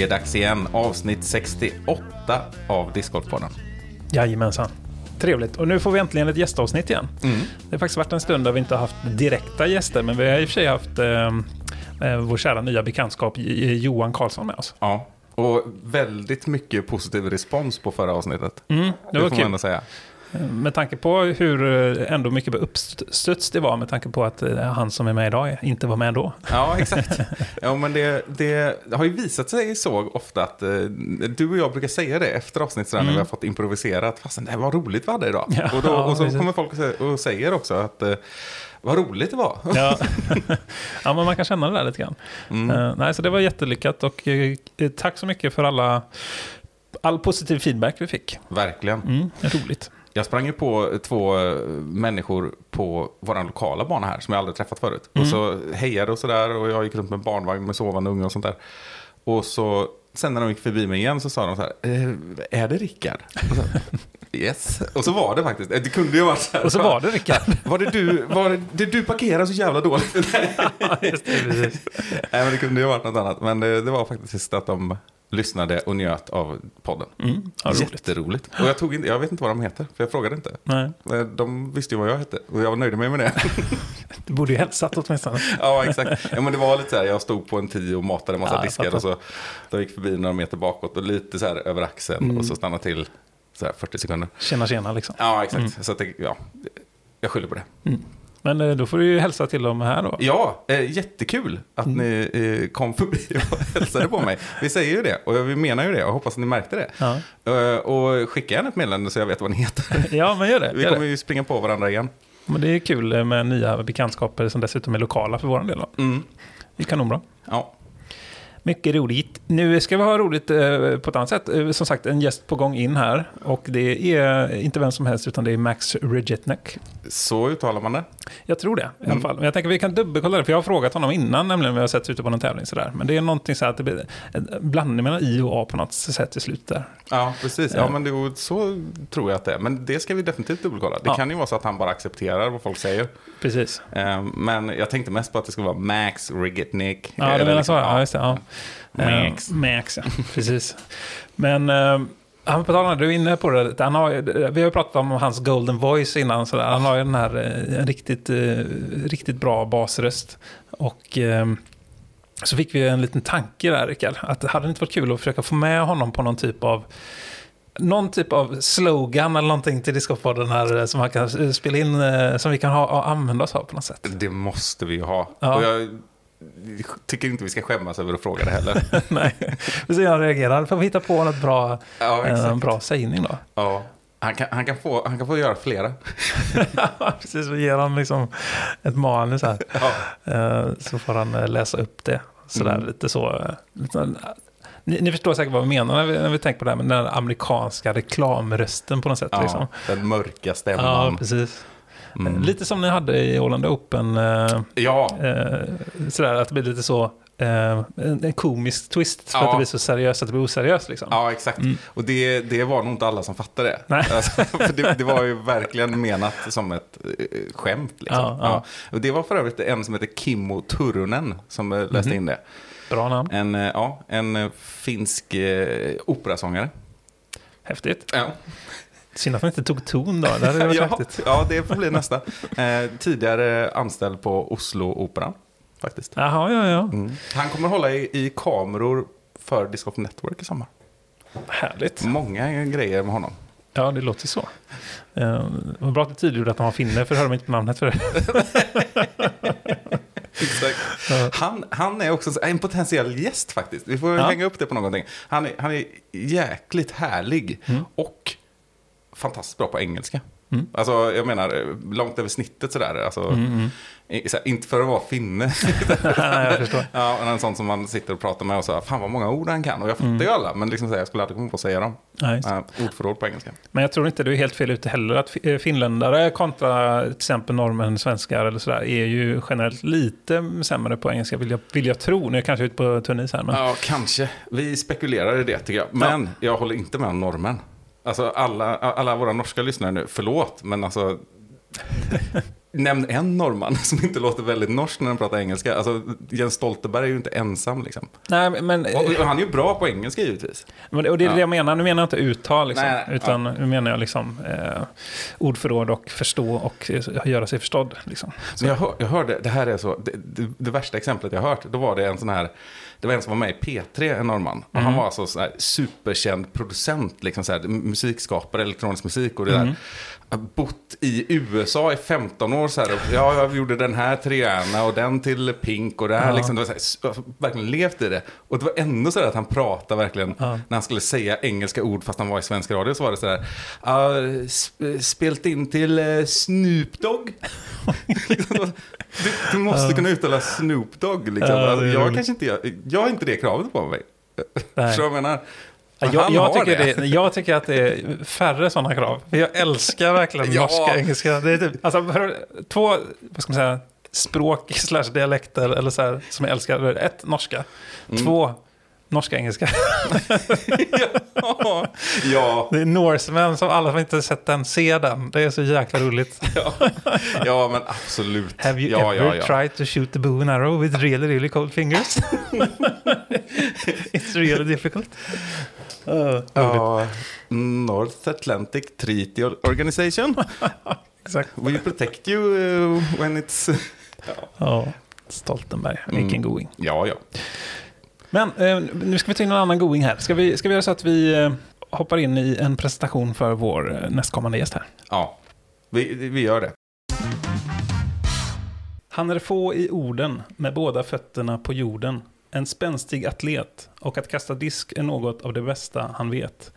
Det är dags igen, avsnitt 68 av Discgolfpodden. Jajamensan. Trevligt. Och nu får vi äntligen ett gästavsnitt igen. Mm. Det har faktiskt varit en stund där vi inte har haft direkta gäster, men vi har i och för sig haft eh, eh, vår kära nya bekantskap Johan Karlsson med oss. Ja, och väldigt mycket positiv respons på förra avsnittet. Mm, det Det får man kul. ändå säga. Med tanke på hur eh, ändå mycket uppstuds det var, med tanke på att eh, han som är med idag inte var med då. Ja, exakt. Ja, men det, det har ju visat sig så ofta att eh, du och jag brukar säga det efter avsnitt sådär, när vi har fått improvisera. Att fasen, det var roligt vi hade idag. Mm. Ja, och, då, och så kommer folk och säger, också att vad roligt det var. Ja. ja, men man kan känna det där lite grann. Mm. Eh, nej, så det var jättelyckat och eh, tack så mycket för alla, all positiv feedback vi fick. Verkligen. Mm, roligt. Jag sprang ju på två eh, människor på vår lokala bana här som jag aldrig träffat förut. Mm. Och så hejade och sådär och jag gick runt med barnvagn med sovande unga och sånt där. Och så sen när de gick förbi mig igen så sa de så här, eh, är det Rickard? Yes. Och så var det faktiskt, det kunde ju ha varit så här. Och så var det Rickard. Var det du, var det, det du parkerar så jävla dåligt? Just det, precis. Nej men det kunde ju ha varit något annat. Men det, det var faktiskt att de lyssnade och njöt av podden. Mm, ja, roligt. Jätteroligt. Och jag, tog inte, jag vet inte vad de heter, för jag frågade inte. Nej, Eh, De visste ju vad jag hette och jag var nöjd med det. du borde ju hälsat åtminstone. ja, exakt. Ja, men det var lite så här, jag stod på en tio och matade en massa Ja, diskar och så de gick förbi några meter bakåt och lite så här över axeln Mm. och så stannade till så här 40 sekunder. Tjena, tjena liksom. Ja, exakt. Så att det, ja, jag skyller på det. Men eh, då får du ju hälsa till dem här då. Ja, eh, jättekul att Mm. ni eh, kom förbi och hälsade på mig. Vi säger ju det och vi menar ju det och hoppas att ni märkte det. Ja, Eh, och skicka gärna ett meddelande så jag vet vad ni heter. ja men gör det. Vi Gör kommer det. ju springa på varandra igen. Men det är kul med nya bekantskaper som dessutom är lokala för vår del. Då. Mm. Det är kanonbra. Ja, Mycket roligt. Nu ska vi ha roligt eh, på ett annat sätt. Eh, Som sagt, en gäst på gång in här. Och det är inte vem som helst, utan det är Max Regetnek. så uttalar man det. Jag tror det i alla Mm. fall. Men jag tänker att vi kan dubbelkolla det, för jag har frågat honom innan, nämligen vi har sett ute på någon tävling sådär. Men det är någonting så att det blir en blandning mellan I och A på något sätt i slutet där. Ja, precis. Ja. Men det, så tror jag att det är. Men det ska vi definitivt dubbelkolla. Det Ja. kan ju vara så att han bara accepterar vad folk säger. Precis. Eh, Men jag tänkte mest på att det skulle vara Max Rigetnik. Ja, det menar liksom- så. Ja, just det. Ja. Max. Eh, Max, ja. Precis. Men eh, han det, du är inne på det. Han har, vi har ju pratat om hans golden voice innan. Så. Han har ju den här eh, en riktigt, riktigt bra basröst. Och så fick vi en liten tanke där, Rickard. Att det hade inte varit kul att försöka få med honom på någon typ av någon typ av slogan eller någonting till Discopodden här som han kan spela in, som vi kan ha använda oss av på något sätt. Det måste vi ju ha. Ja. Och jag tycker inte vi ska skämmas över att fråga det heller. Nej, vi ser hur han reagerar. Får vi hitta på något bra, Ja, eh, en exakt. bra sägning då? Ja. Han, kan, han, kan få, han kan få göra flera. Precis, vi ger honom liksom ett manus här. Ja. Eh, Så får han eh, läsa upp det. Sådär Mm. lite så. eh, Lite, ni, ni förstår säkert vad vi menar när vi, när vi tänker på det här med den amerikanska reklamrösten på något sätt. Ja, Liksom. Den mörka Ja, stämman. precis. Mm. Lite som ni hade i Åland Open. eh, Ja, eh, sådär att det blir lite så. eh, En en komisk twist för Ja. att det blir så seriöst att det blir oseriöst. Liksom. Ja, exakt. Och det, det var nog inte alla som fattade det. Nej. Alltså, för det, det var ju verkligen menat som ett eh, skämt. Liksom. Ja, ja. Och det var för övrigt en som heter Kimmo Turunen som eh, läste Mhm. in det. Bra namn. En, eh, ja, en eh, finsk eh, operasångare. Häftigt. Ja. Synd att man inte tog ton då. Det hade varit ja, häftigt. ja, det får bli nästa. Eh, tidigare anställd på Oslo-operan, faktiskt. Jaha, ja, ja. Mm. Han kommer hålla i, i kameror för Disc of Network i sommar. Härligt. Många grejer med honom. Ja, det låter så. Eh, var bra att du tydliggjorde att han var finne, för det hörde man inte på namnet för det. Exakt. Han, han är också en potentiell gäst faktiskt. Vi får Ja. hänga upp det på någonting. Han är, han är jäkligt härlig Mm. och fantastiskt bra på engelska. Mm. Alltså, jag menar, eh, långt över snittet sådär. Alltså, Mm, mm. i- så här, inte för att vara finne. Jag förstår. ja, men en sån som man sitter och pratar med och så fan vad många ord han kan. Och jag fattar Mm. ju alla, men liksom så här, jag skulle aldrig komma på att säga dem. Nej, det. Uh, ordförråd på engelska. Men jag tror inte du är helt fel ute heller. Att eh, finländare kontra till exempel norrmän, svenskar eller sådär är ju generellt lite sämre på engelska vill jag, vill jag tro. Nu är jag kanske ute på tunn is här. Men... Ja, kanske. Vi spekulerar i det tycker jag. Men jag håller inte med om normen. Alltså alla, alla våra norska lyssnare nu, förlåt, men alltså... Nämn en norrman som inte låter väldigt norsk när han pratar engelska. Alltså, Jens Stoltenberg är ju inte ensam liksom. Nej, men, Och, och han är ju bra på engelska givetvis. men och det är det Ja. jag menar. Nu menar jag inte uttal, liksom, Nej, nej, utan nu menar jag liksom, eh, ordförråd och förstå och eh, göra sig förstådd. Liksom. Men jag, hör, jag hörde, det här är så, det, det, det värsta exemplet jag hört, då var det en sån här, det var en som var med i P3, en norrman. Och han var alltså här superkänd producent, liksom så här, musikskapare, elektronisk musik och det där. Har bott i USA i 15 år så här. Ja, jag gjorde den här treana och den till Pink och det här Ja. liksom. Det var så här, verkligen levt i det. Och det var ändå så här att han pratade verkligen, Ja. när han skulle säga engelska ord fast han var i svensk radio så var det så här. Ja, sp- spelat in till eh, Snoop Dogg. Du, du måste kunna uttala Snoop Dogg. Liksom. Ja, det Alltså, jag, kanske inte, jag, jag har inte det kravet på mig. Nej. Jag menar? Ja, Men Jag, jag, tycker det. jag tycker att det är färre sådana krav. Jag älskar verkligen Ja. norska engelska. Det är typ, alltså, två vad ska man säga, språk slash dialekter eller så här, som jag älskar. Ett, norska. Mm. Två, norska engelska. ja, ja, Det är Norseman som alla som inte sett den ser den. Det är så jäkla roligt. ja, men absolut. Have you ja, ever ja, ja. tried to shoot the bow and arrow with really, really cold fingers? It's really difficult. Uh, Ja, North Atlantic Treaty Organization. Exakt. We protect you uh, when it's... Ja, Stoltenberg. Vilken Mm. going. Ja, ja. Men eh, nu ska vi ta in en annan going här. Ska vi, ska vi göra så att vi eh, hoppar in i en presentation för vår eh, nästkommande gäst här? Ja, vi, vi gör det. Han är få i orden, med båda fötterna på jorden. En spänstig atlet och att kasta disk är något av det bästa han vet.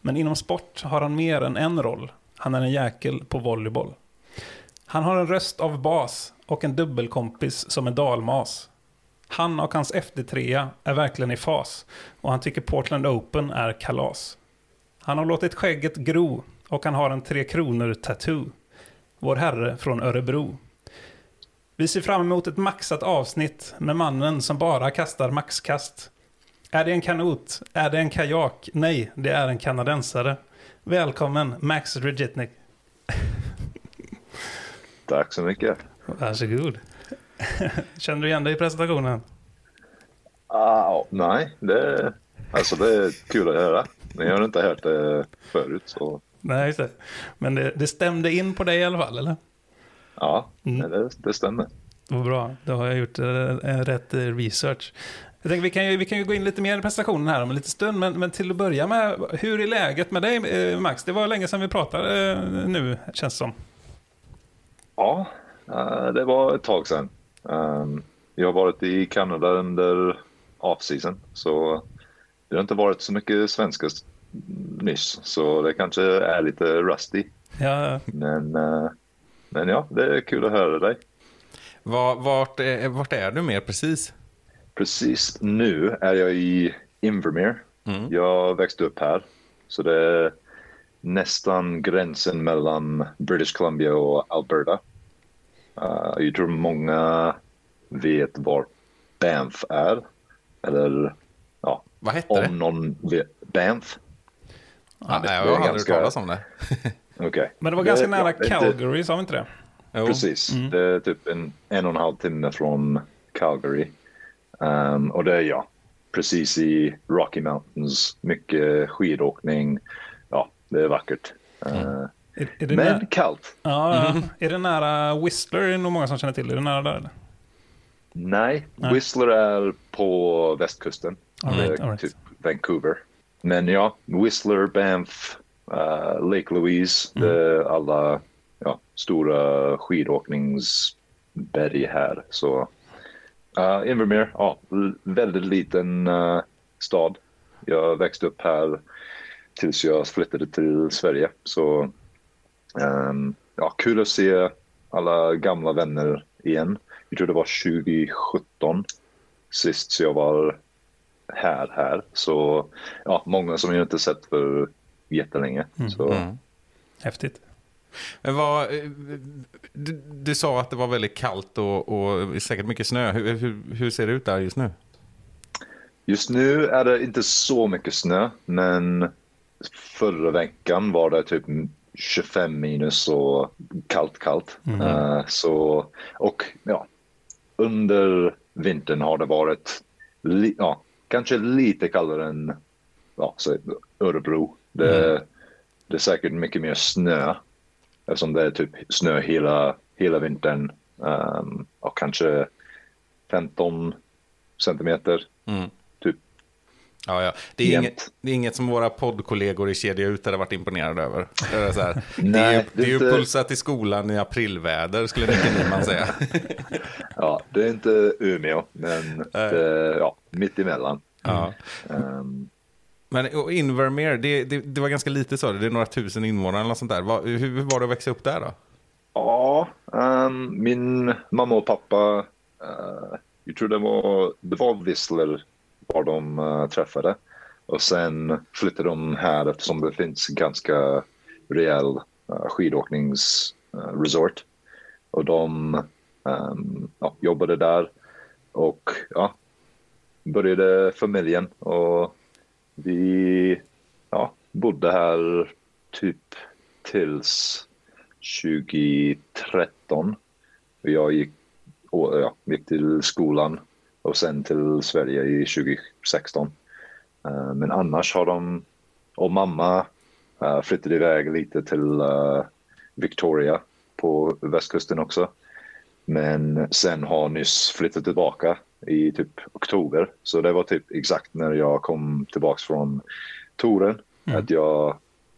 Men inom sport har han mer än en roll. Han är en jäkel på volleyboll. Han har en röst av bas och en dubbelkompis som är dalmas. Han och hans FD3 är verkligen i fas och han tycker Portland Open är kalas. Han har låtit skägget gro och han har en Tre Kronor-tattoo. Vår herre från Örebro. Vi ser fram emot ett maxat avsnitt med mannen som bara kastar maxkast. Är det en kanot? Är det en kajak? Nej, det är en kanadensare. Välkommen Max Regitnik. Tack så mycket. Varsågod. Känner du igen dig i presentationen? Ah, nej, det, alltså det är kul att höra. Men jag har inte hört det förut. Så Nej, det. Men det, det stämde in på dig i alla fall, eller? ja, Mm. det, det stämmer. Vad bra, då har jag gjort en rätt eh, research. Jag tänker, vi, kan ju, vi kan ju gå in lite mer i presentationen här om en liten stund, men, men till att börja med, hur är läget med dig Max? Det var länge sedan vi pratade nu, känns det som. Ja, det var ett tag sedan. Um, jag har varit i Kanada under off-season. Så det har inte varit så mycket svenska s- nyss. Så det kanske är lite rusty. Ja, Men, eh, men ja, det är kul att höra dig. Var, vart, är, vart är du mer precis? Precis nu är jag i Invermere. Mm. Jag växte upp här. Så det är nästan gränsen mellan British Columbia och Alberta. Uh, jag tror många vet var Banff är. Eller ja, Vad hette det? om någon vet. Banff? Ja, det- nej, jag det har aldrig hört ganska- talas om det. Okej. men det var ganska Det- nära ja, det Calgary, sa vi inte det? Jo. Precis. Det är typ en, en och en halv timme från Calgary. Um, och det är ja, precis i Rocky Mountains. Mycket skidåkning. Ja, det är vackert. Uh, Är, är, det men nära, kallt. ja, är det nära Whistler? Är det nog många som känner till. Är det nära där? Eller? Nej, Nej. Whistler är på västkusten. All right, är all right. Typ Vancouver. Men ja, Whistler, Banff, uh, Lake Louise. Det är alla ja, stora skidåkningsberg här. Så uh, Invermere, ja, väldigt liten uh, stad. Jag växte upp här tills jag flyttade till Sverige. Så ja, kul att se alla gamla vänner igen. Jag tror det var 2017 sist jag var här här. Så ja, många som jag inte sett för jättelänge. Så Mm. Häftigt. Men vad, eh, du, du sa att det var väldigt kallt och, och säkert mycket snö. Hur, hur, hur ser det ut där just nu? just nu är det inte så mycket snö, men förra veckan var det typ 25 minus och kallt, kallt. Eh, så, och ja, under vintern har det varit li, ja, kanske lite kallare än ja, så Örebro. Det, det är säkert mycket mer snö eftersom det är typ snö hela, hela vintern. Um, och kanske 15 centimeter. Mm. Ja, ja. Det, är Jämt. inget, det är inget som våra poddkollegor i Kedja Ut hade varit imponerade över. Det är, så här, det är, Nej, det är ju inte- pulsat i skolan i aprilväder, skulle Nicke Nyman säga. Ja, det är inte Umeå, men det, ja, mitt emellan. Ja. Um, Men Invermere, det, det, det var ganska lite så, det är några tusen invånare eller sånt där. Vad- hur, hur var det att växa upp där då? Ja, ehm, min mamma och pappa, eh, jag tror det var, det var Whistler var de uh, träffade. Och sen flyttade de här eftersom det finns ganska rejäl eh, uh, skidåkningsresort. Eh, och de um, ja, jobbade där och ja, började familjen och vi ja, bodde här typ tills 2013. Och Jag gick, och, ja, gick till skolan och sen till Sverige i 2016. Eh, men annars har de, och mamma uh, flyttade iväg lite till eh, Victoria på västkusten också. Men sen har nyss flyttat tillbaka i typ oktober. Så det var typ exakt när jag kom tillbaks från touren. Att jag,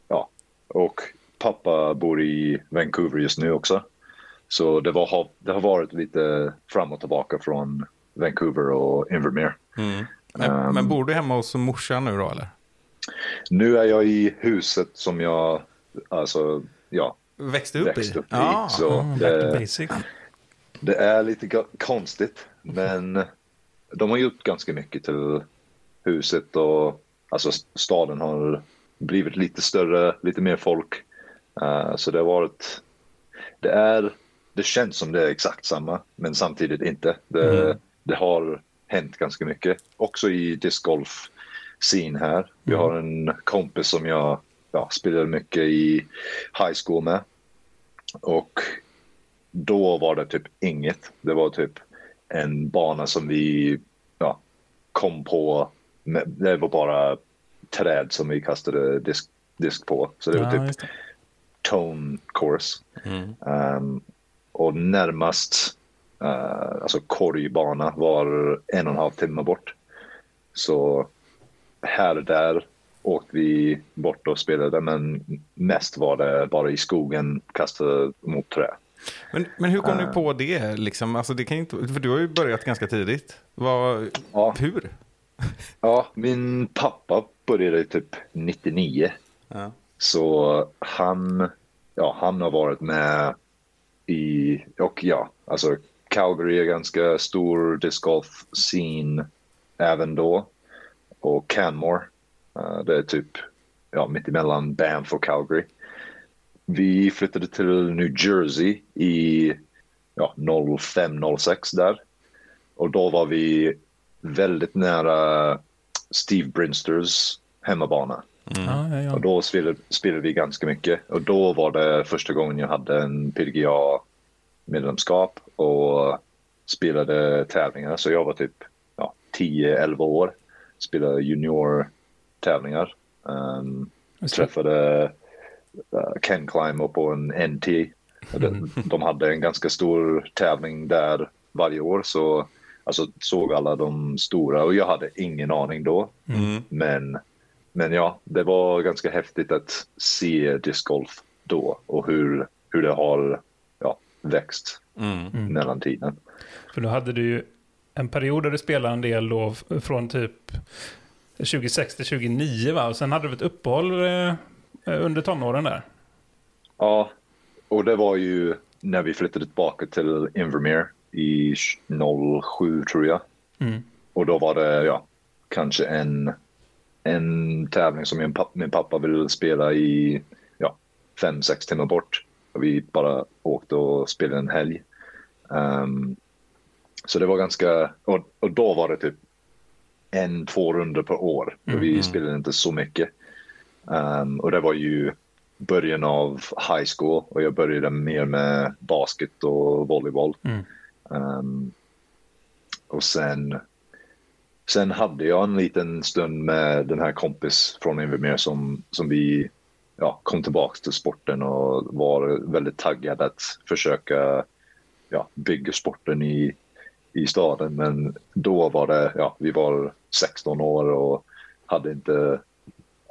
ja, och pappa bor i Vancouver just nu också. Så det, var, det har varit lite fram och tillbaka från Vancouver och Invermere. Men, Ehm. men bor du hemma hos morsan nu då eller? Nu är jag i huset som jag, alltså, ja, Växte upp växt i? upp i. Ja. Så to det, basic. det är lite konstigt, men de har gjort ganska mycket till huset och alltså staden har blivit lite större, lite mer folk. Eh, så det har varit, det är, det känns som det är exakt samma, men samtidigt inte. Det, det har hänt ganska mycket, också i discgolf scene här. Vi har en kompis som jag ja, spelade mycket i high school med. Och då var det typ inget. Det var typ en bana som vi ja, kom på. Med, det var bara träd som vi kastade disk, disk på. Så det var Ja, typ just det. tone course. Mm. Um, och närmast uh, alltså korgbana var en och en halv timme bort. Så här och där åkte vi bort och spelade men mest var det bara i skogen kastade mot trä. Men, men hur kom du på det? Liksom? Alltså, det kan inte, för du har ju börjat ganska tidigt. Vad, Ja. Hur? Ja, min pappa började typ 99. Ja. Så han, ja, han har varit med i, och ja, alltså Calgary är ganska stor discgolf scene även då. Och Canmore, eh, det är typ ja, mittemellan Banff och Calgary. Vi flyttade till New Jersey i ja, 05-06 där. Och då var vi väldigt nära Steve Brinsters hemmabana. Ja, ja, ja. Och då spelade, spelade vi ganska mycket. Och då var det första gången jag hade en PDGA-medlemskap och spelade tävlingar. Så jag var typ ja, 10-11 år. Spelade junior-tävlingar. Um, träffade uh, Ken Climb på en NT. De, de hade en ganska stor tävling där varje år. Så alltså, såg alla de stora och jag hade ingen aning då. Mm. Men, men ja, det var ganska häftigt att se discgolf då och hur, hur det har växt Mm. mellan tiden. För då hade du ju en period där du spelade en del då från typ 2006 till 2009 va? Och sen hade du ett uppehåll eh, under tonåren där. Ja, och det var ju när vi flyttade tillbaka till Invermere i 07 tror jag. Mm. Och då var det ja, kanske en, en tävling som min pappa, min pappa ville spela i ja, fem, sex timmar bort. Och vi bara åkte och spelade en helg. Ehm, så det var ganska, och, och då var det typ en, två runder per år. Och vi spelade inte så mycket. Ehm, och det var ju början av high school och jag började mer med basket och volleyboll. Mm. Ehm, och sen, sen hade jag en liten stund med den här kompis från Invermere som, som vi ja, kom tillbaka till sporten och var väldigt taggad att försöka ja, bygga sporten i, i staden. Men då var det, ja, vi var 16 år och hade inte,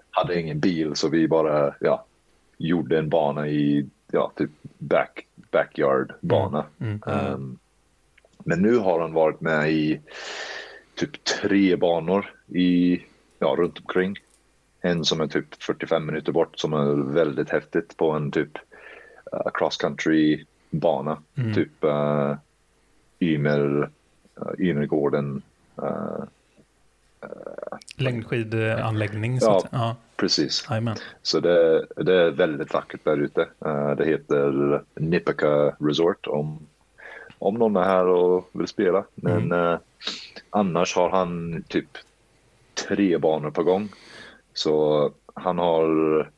hade ingen bil så vi bara, ja, gjorde en bana i, ja, typ back, backyard bana. Mm. Ehm, men nu har han varit med i typ tre banor i, ja, runt omkring. En som är typ 45 minuter bort som är väldigt häftigt på en typ uh, cross country bana. Mm. Typ uh, Ymer, uh, Ymergården. Uh, Längdskidanläggning. Ja. ja. precis. Jajamän. Så det, det är väldigt vackert där ute. Det heter Nipaka Resort om, om någon är här och vill spela. Men eh, annars har han typ tre banor på gång. Så han har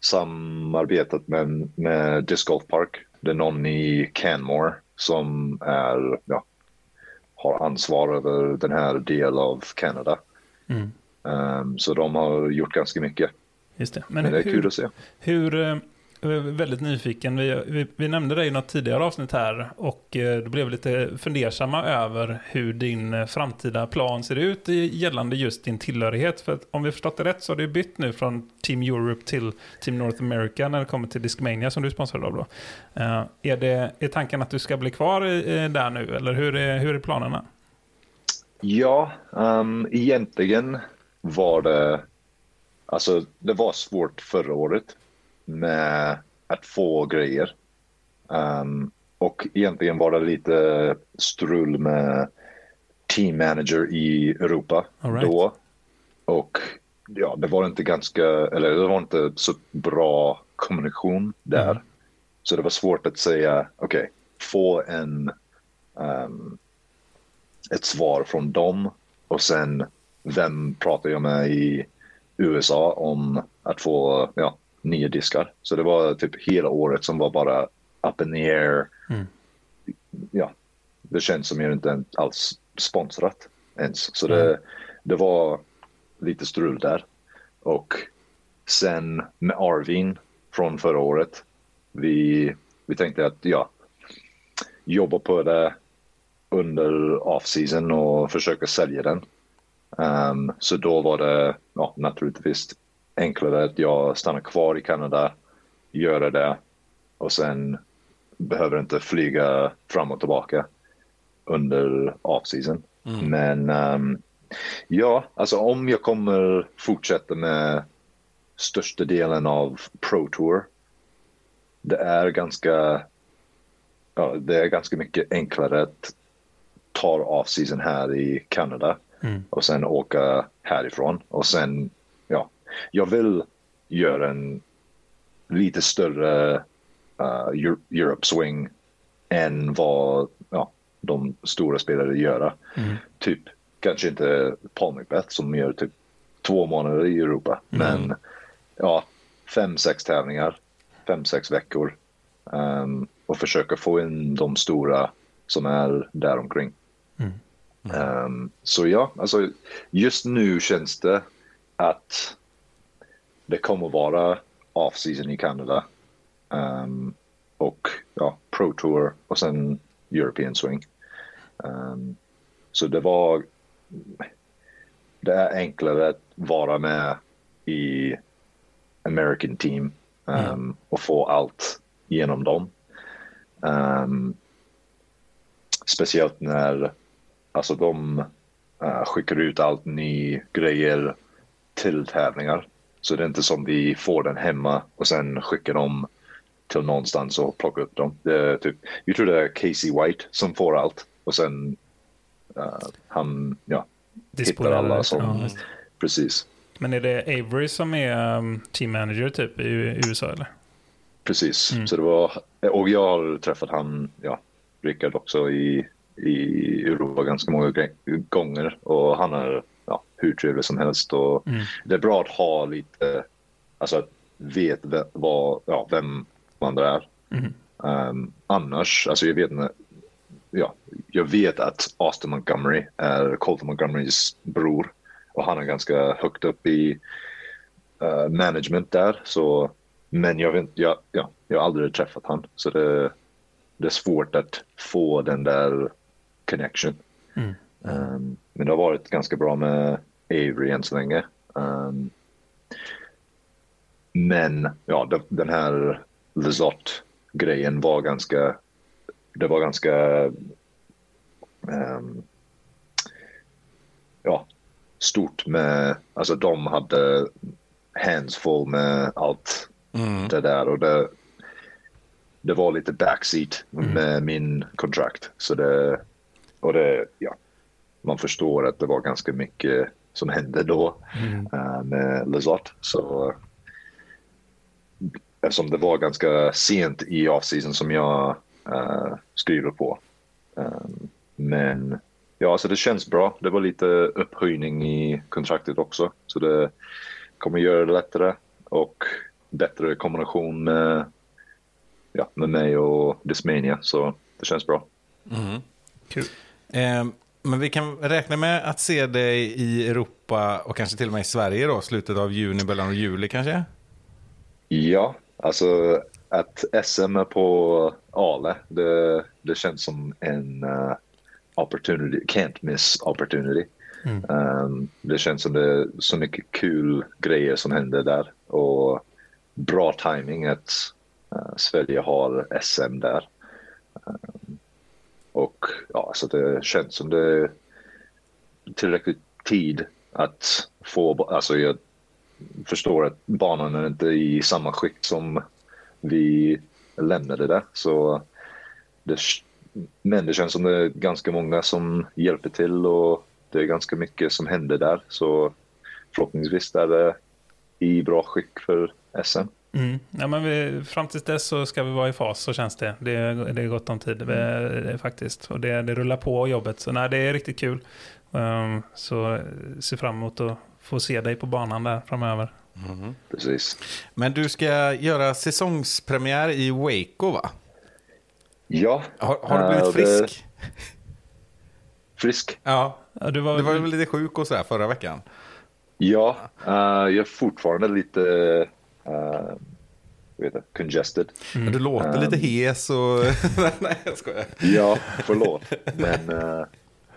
samarbetat med, med Disc Golf Park. Det är någon i Canmore som är, ja, har ansvar över den här delen av Kanada. Mm. Um, så de har gjort ganska mycket. Just det. Men Men det är hur, kul att se. Hur, eh, väldigt nyfiken, vi, vi, vi nämnde dig i något tidigare avsnitt här och eh, då blev vi lite fundersamma över hur din eh, framtida plan ser ut gällande just din tillhörighet. För att om vi förstått det rätt så har du bytt nu från Team Europe till Team North America när det kommer till Discmania som du är sponsrad av då. Eh, är, det, är tanken att du ska bli kvar eh, där nu eller hur är, hur är planerna? Ja, um, egentligen var det, alltså det var svårt förra året med att få grejer. Um, och egentligen var det lite strul med team manager i Europa right. då. Och ja, det var inte ganska, eller det var inte så bra kommunikation där. Mm. Så det var svårt att säga, okej, få en ehm, ett svar från dem och sen vem pratar jag med i USA om att få ja, nya diskar. Så det var typ hela året som var bara up in the air. Mm. Ja, det känns som jag inte alls sponsrat ens. Så det, det var lite strul där. Och sen med Arvin från förra året. Vi, vi tänkte att ja, jobba på det under off-season och försöka sälja den. Ehm, så då var det ja, naturligtvis enklare att jag stannar kvar i Kanada, göra det och sen behöver inte flyga fram och tillbaka under off-season. Men ehm, ja, alltså om jag kommer fortsätta med största delen av Pro Tour. Det är ganska, ja, det är ganska mycket enklare att ta off-season här i Kanada Mm. och sen åka härifrån. Och sen, ja, jag vill göra en lite större uh, Eu- Europe swing än vad ja, de stora spelare gör. Mm. Typ, kanske inte Paul Macbeth som gör typ två månader i Europa, men ja, fem, sex tävlingar, fem, sex veckor ehm, och försöka få in de stora som är där omkring. Mm. Ehm, så ja, alltså just nu känns det att det kommer vara off-season i Kanada ehm, och ja, Pro Tour och sen European Swing. Ehm, så det var det är enklare att vara med i American team ehm, och få allt genom dem. Ehm, speciellt när alltså de eh, skickar ut allt ny grejer till tävlingar. Så det är inte som vi får den hemma och sen skickar dem till någonstans och plockar upp dem. Det är typ, jag tror det är Casey White som får allt och sen eh, han, ja, hittar alla som, Ja, precis. Men är det Avery som är um, team manager typ i, i USA eller? Precis. Mm. Så det var, och jag har träffat han, ja, Rickard också i, i Europa ganska många gånger och han är hur trevlig som helst och Mm. det är bra att ha lite alltså vet ve- vad, ja, vem andra är. Mhm. Ehm, annars, alltså jag vet inte, ja, jag vet att Austin Montgomery är Colton Montgomerys bror och han är ganska högt upp i eh, management där. Så, men jag, vet, jag, ja, jag har aldrig träffat han så det, det är svårt att få den där connection. Mm. Ehm, men det har varit ganska bra med Avery än så länge. Ehm, men ja, den, här Lizotte-grejen var ganska, det var ganska, ehm, ja, stort med, alltså de hade hands full med allt Mm. det där och det, det var lite backseat med min kontrakt. Så det, och det, ja, man förstår att det var ganska mycket som hände då eh, med Lizotte. Så eftersom det var ganska sent i off-season som jag uh, skriver på. Um, men ja, så det känns bra. Det var lite upphöjning i kontraktet också. Så det kommer göra det lättare och bättre kombination med, ja, med mig och Dismania. Så det känns bra. Kul. Eh, men vi kan räkna med att se dig i Europa och kanske till och med i Sverige då, slutet av juni, början av juli kanske? Ja, alltså att SM är på Ale, det, det känns som en uh, opportunity, can't miss opportunity. Um, det känns som det är så mycket kul grejer som händer där och bra timing att uh, Sverige har SM där. Um, och ja, så det känns som det är tillräckligt tid att få, alltså jag förstår att banan är inte i samma skick som vi lämnade där. Så det, men det känns som det är ganska många som hjälper till och det är ganska mycket som händer där. Så förhoppningsvis är det i bra skick för SM. Mm. Ja, men vi, fram tills dess så ska vi vara i fas, så känns det. Det, är- det är gott om tid vi, faktiskt. Och det, det rullar på jobbet. Så nej, det är riktigt kul. Um, så se fram emot att få se dig på banan där framöver. Precis. Men du ska göra säsongspremiär i Waco va? Ja, Har, har du blivit det- frisk? frisk. Ja, Ja, du var, du var väl lite sjuk och sådär förra veckan? Ja, eh, jag är fortfarande lite uh, vet jag, congested. Du låter lite hes och... Nej, jag skojar. Ja, förlåt. Men eh,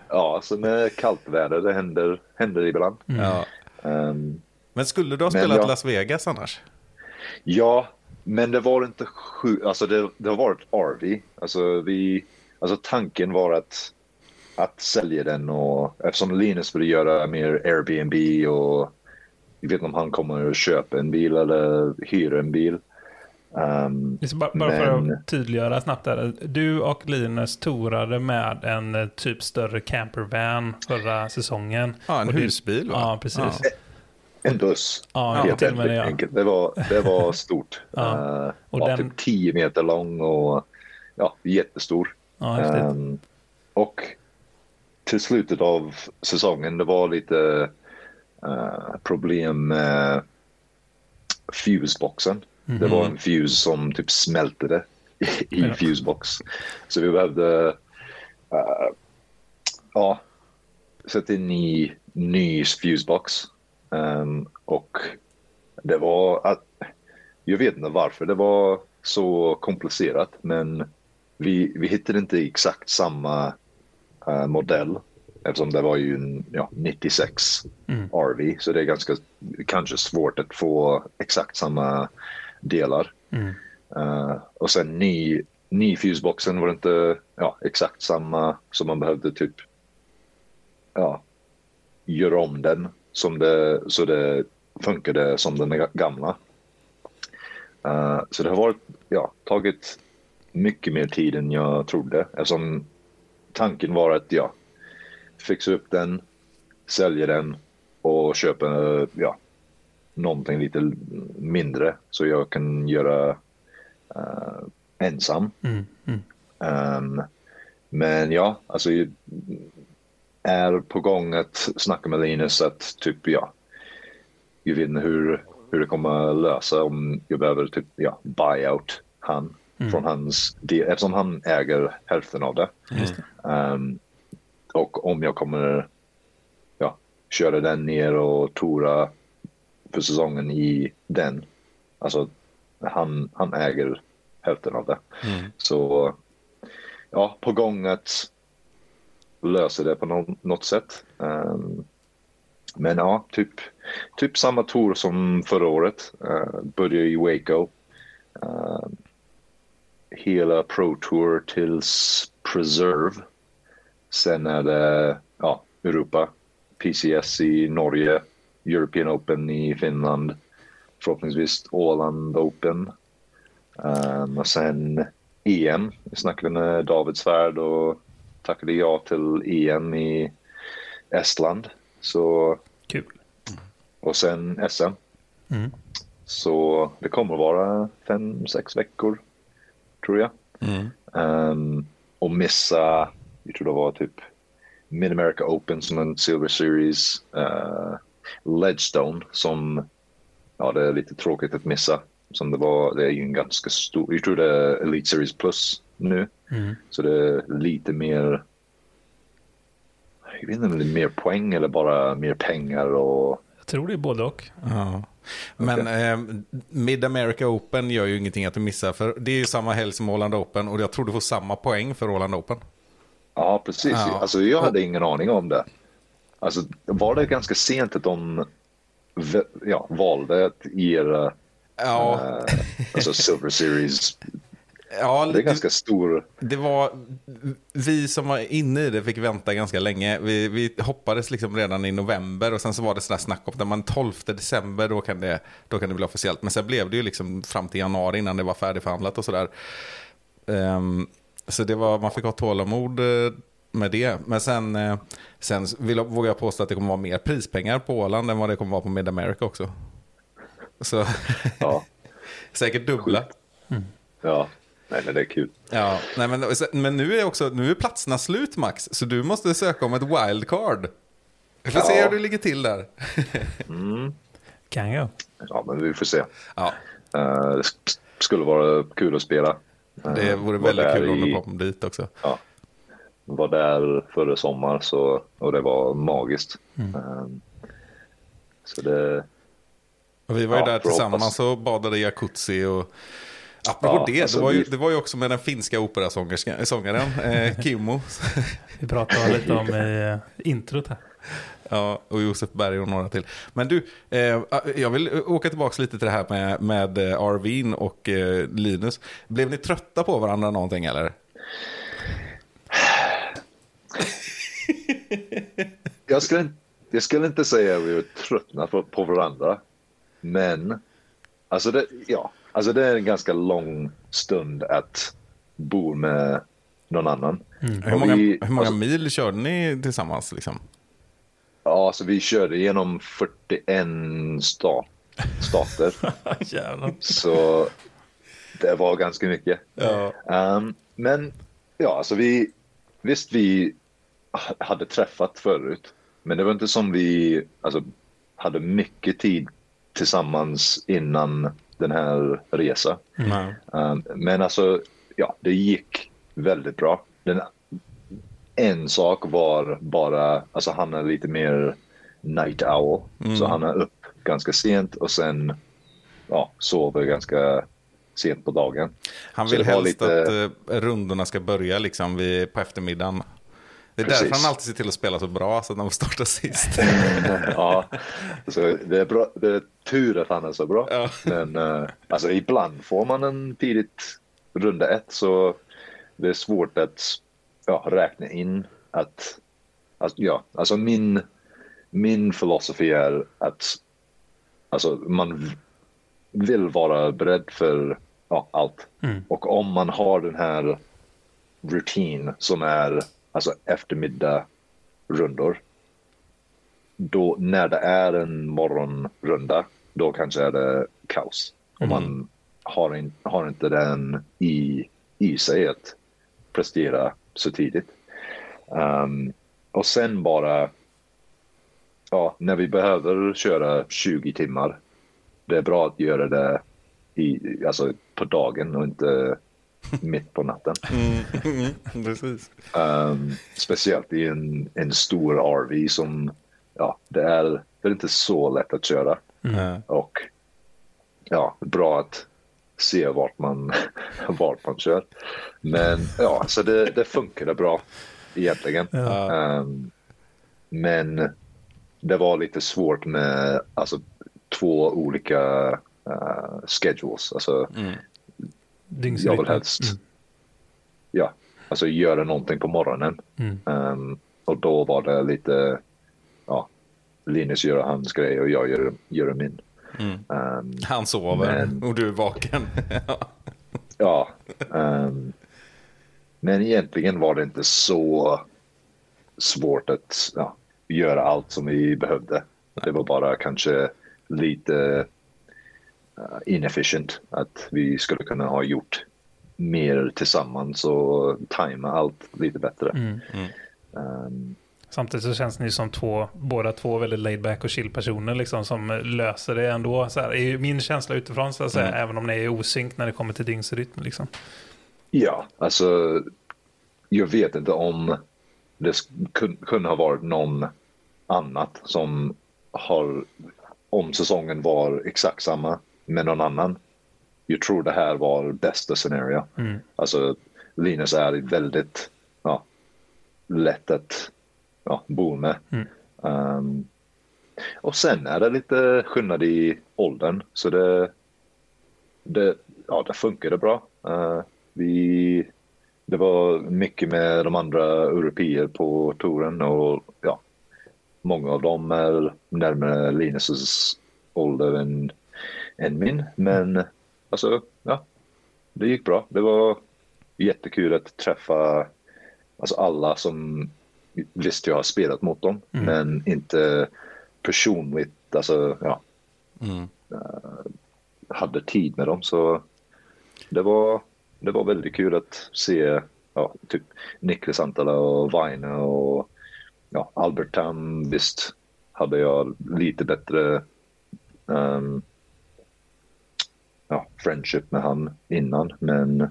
ja, alltså med kallt väder, det händer, händer ibland. Ja. Ehm, Men skulle du ha spelat jag- Las Vegas annars? ja, men det var inte sju, alltså det, det har varit RV. Alltså vi, alltså tanken var att, att sälja den och eftersom Linus ville göra mer Airbnb och jag vet inte om han kommer att köpa en bil eller hyra en bil. Liksom Bara, bara för Men- att tydliggöra snabbt där. Du och Linus torade med en eh, typ större campervan förra säsongen. Ja, en Och husbil va? Ja, precis. Ja. en buss. Ja, Helt till och med det, ja. enkelt. Det var, det var stort. Ja. Eh, Och var den- typ 10 meter lång och ja, jättestor. Ja. Ehm, och till slutet av säsongen det var lite problem med fuseboxen. Det var en fuse som typ smältade i Ja. fusebox. Så vi behövde eh, ja, sätta in ny, ny fusebox. Ehm, och det var att, jag vet inte varför det var så komplicerat men vi, vi hittade inte exakt samma eh, modell eftersom det var ju en ja, 96 Mm. RV så det är ganska kanske svårt att få exakt samma delar. Mm. Eh, och sen ny, ny fuseboxen var inte ja, exakt samma så man behövde typ ja, göra om den som det, så det funkade som den gamla. Eh, så det har varit, ja, tagit mycket mer tid än jag trodde eftersom tanken var att ja, fixa upp den, sälja den och köpa ja, någonting lite mindre så jag kan göra eh, ensam. Mm. Mm. Ehm, men ja, alltså jag är på gång att snacka med Linus att typ ja, jag vet inte hur hur det kommer lösa om jag behöver typ, ja, buy out han från hans del, eftersom han äger hälften av det. Ehm, och om jag kommer ja, köra den ner och tora för säsongen i den. Alltså, han, han äger hälften av det. Så ja, på gång att lösa det på någon, något sätt. Ehm, men ja, typ, typ samma tour som förra året. Uh, började i Waco. Uh, hela Pro Tour tills Preserve. Sen är det ja, Europa. PCS i Norge. European Open i Finland. Förhoppningsvis Åland Open. Um, och sen EM. Jag snackade med David Svärd och tackade ja till EM i Estland. Så, Kul. och sen SM. Mm. Så det kommer att vara fem, sex veckor, tror jag. Mm. Um, och missa, jag tror det var typ Mid America Open som en Silver Series. Uh, Ledgestone som, ja det är lite tråkigt att missa. Som det var, det är ju en ganska stor, jag tror det är Elite Series Plus nu. Mm. Så det är lite mer, jag vet inte om det är mer poäng eller bara mer pengar och Jag tror det är både och. Ja. Men eh, Mid America Open gör ju ingenting att du missar. För det är ju samma helg som Åland Open. Och jag tror du får samma poäng för Åland Open. Ja, precis. Ja. Alltså, jag hade ingen aning om det. Alltså, var det ganska sent att de ja, valde att ge det, Ja, eh, alltså Silver Series? ja Det är ganska stor... det var, vi som var inne i det fick vänta ganska länge. Vi, vi hoppades liksom redan i november och sen så var det sådär snack om att man 12 december då kan, det, då kan det bli officiellt. Men sen blev det ju liksom fram till januari innan det var färdigförhandlat och sådär. Ehm, så det var, man fick ha tålamod eh, med det. Men sen, eh, sen vill jag, vågar jag påstå att det kommer vara mer prispengar på Åland än vad det kommer vara på Mid America också. Så Ja, säkert dubbla. ja. Nej, men det är kul. Ja, nej, men, men nu är också nu är platserna slut Max, så du måste söka om ett wildcard. Vi får se Ja. hur du ligger till där. Kan jag. Ja, men vi får se. Ja, Eh, det sk- skulle vara kul att spela. Eh, det vore var väldigt kul om du kom dit också. Ja, var där förra sommar så, och det var magiskt. Eh, så det... Vi var ju Ja, där tillsammans och badade i jacuzzi och Apropå Ja, det, alltså det, var ju, det var ju också med den finska operasångaren, eh, Kimmo. Vi pratade lite om i eh, introt här. Ja, och Josef Berg och några till. Men du, eh, jag vill åka tillbaka lite till det här med, med eh, Arvin och eh, Linus. Blev ni trötta på varandra någonting eller? Jag skulle, jag skulle inte säga att vi är tröttna på, på varandra. Men alltså det, ja, alltså det är en ganska lång stund att bo med någon annan. Hur Och många, vi- hur många alltså, mil körde ni tillsammans? Liksom? Ja, alltså vi körde genom 41 stat, stater. Så det var ganska mycket. Ja. Ehm, men ja, alltså vi, visst vi hade träffat förut, men det var inte som vi alltså, hade mycket tid tillsammans innan den här resan. Nej. Ehm, men alltså, ja, det gick väldigt bra. Den, en sak var bara, alltså han är lite mer night owl, så han är upp ganska sent och sen ja, sover ganska sent på dagen. Han vill helst lite- att eh, rundorna ska börja liksom vid, på eftermiddagen. Det är Precis. därför han alltid ser till att spela så bra så att de får starta sist. ja, så det är, bra, det är tur att han är så bra. Ja. Men eh, alltså, ibland får man en tidigt runda ett så det är svårt att ja, räkna in att, att ja, alltså min, min filosofi är att alltså, man vill vara beredd för ja, allt. Och om man har den här rutin som är alltså eftermiddag rundor då när det är en morgonrunda, då kanske är det kaos. Och man har, in, har inte den i, i sig att prestera så tidigt. Ehm, och sen bara, ja, när vi behöver köra 20 timmar, det är bra att göra det i, alltså på dagen och inte mitt på natten. Mm, precis. Um, speciellt i en, en stor RV som, ja, det är, det är inte så lätt att köra. Mm. Och ja, bra att se vart man, vart man kör. Men ja, så det, det funkade bra egentligen. Um, men det var lite svårt med alltså, två olika uh, schedules. Alltså, jag vill helst ja, alltså göra någonting på morgonen. Mm. Um, och då var det lite, ja, Linus gör hans grej och jag gör, gör min. Mm. Um, Han sover Men- och du är vaken. ja, um, men egentligen var det inte så svårt att ja, göra allt som vi behövde. Det var bara kanske lite uh, inefficient att vi skulle kunna ha gjort mer tillsammans och tajma allt lite bättre. Mm. Um, Samtidigt så känns ni som två, båda två väldigt laid back och chill personer liksom, som löser det ändå. Så här, är ju min känsla utifrån, så att säga, Mm. även om ni är osynk när det kommer till dygnsrytm. Liksom. Ja, alltså jag vet inte om det kunde ha varit någon annat som har, om säsongen var exakt samma med någon annan. Jag tror det här var bästa scenario. Mm. Alltså Linus är väldigt ja, lätt att ja, bo med. Mm. Um, och sen är det lite skillnad i åldern så det, det, ja, det funkade bra. Uh, vi, det var mycket med de andra europeer på touren och ja, många av dem är närmare Linus ålder än, än min. Men alltså, ja, det gick bra. Det var jättekul att träffa alltså alla som visst jag har spelat mot dem, men inte personligt, alltså ja, Mm. hade tid med dem. Så det var, det var väldigt kul att se ja, typ Niklas Antala och Vaine och ja, Albert Tam. Visst hade jag lite bättre ehm, ja, friendship med han innan, men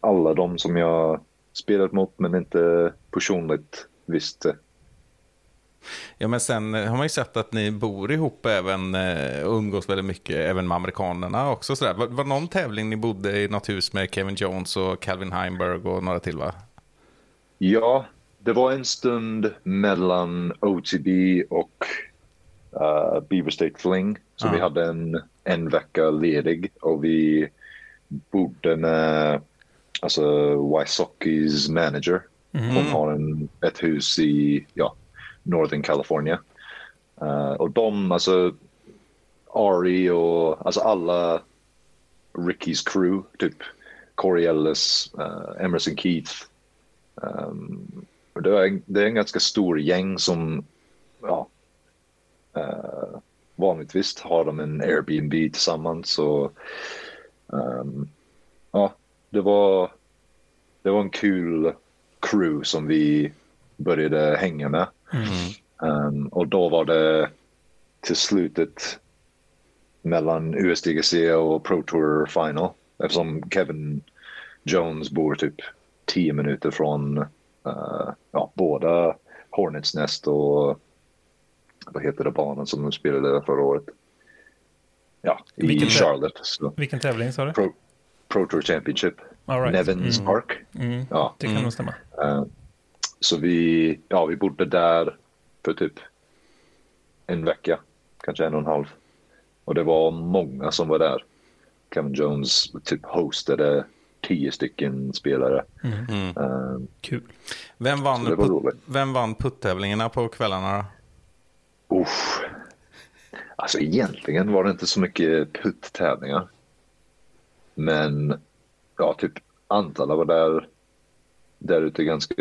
alla de som jag spelat mot men inte personligt visste. Ja, men sen har man ju sett att ni bor ihop även eh, och umgås väldigt mycket, även med amerikanerna också. Sådär. Var, var någon tävling ni bodde i något hus med Kevin Jones och Calvin Heimberg och några till va? Ja, det var en stund mellan OTB och uh, Beaver State Fling. Så Ja. vi hade en, en vecka ledig och vi bodde med alltså, Wysocki's manager. Mm-hmm. Hon har en, ett hus i ja, Northern California. Uh, och de, alltså Ari och alltså alla Rickys crew, typ Corey Ellis, uh, Emerson Keith, Um, det, är, det är en ganska stor gäng som ja, uh, vanligtvis har de en Airbnb tillsammans. Och, um, ja, det var, det var en kul crew som vi började hänga med. Ehm, och då var det till slutet mellan USDGC och Pro Tour Final. Eftersom Kevin Jones bor typ 10 minuter från eh, ja, båda Hornets Nest och vad heter det banan som de spelade förra året? Ja, i Vilken Charlotte. Så, Vilken tävling sa du? Pro, Pro Tour Championship. All right. Nevins Mm. Park. Mm. Ja. Det kan nog stämma. Eh, så vi, ja, vi bodde där för typ en vecka, kanske en och en halv. Och det var många som var där. Kevin Jones typ hostade tio stycken spelare. Eh, Kul. Vem vann, det var put, vem vann puttävlingarna på kvällarna då? uff. Alltså egentligen var det inte så mycket putt-tävlingar. Men ja, typ Antala var där, där ute ganska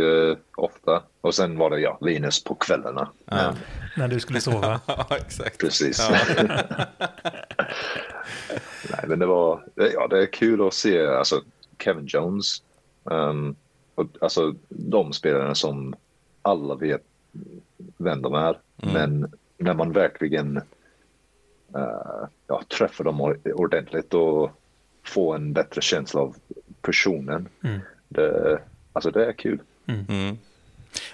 ofta. Och sen var det ja, Linus på kvällarna. Men, När du skulle sova. Ja, exakt. Precis. Ja. Nej, men det var, ja, det är kul att se alltså, Kevin Jones. Um, och, alltså de spelarna som alla vet vem de är. Men när man verkligen eh, ja, träffa dem or- ordentligt och få en bättre känsla av personen. Mm. Det, alltså det är kul. Mm.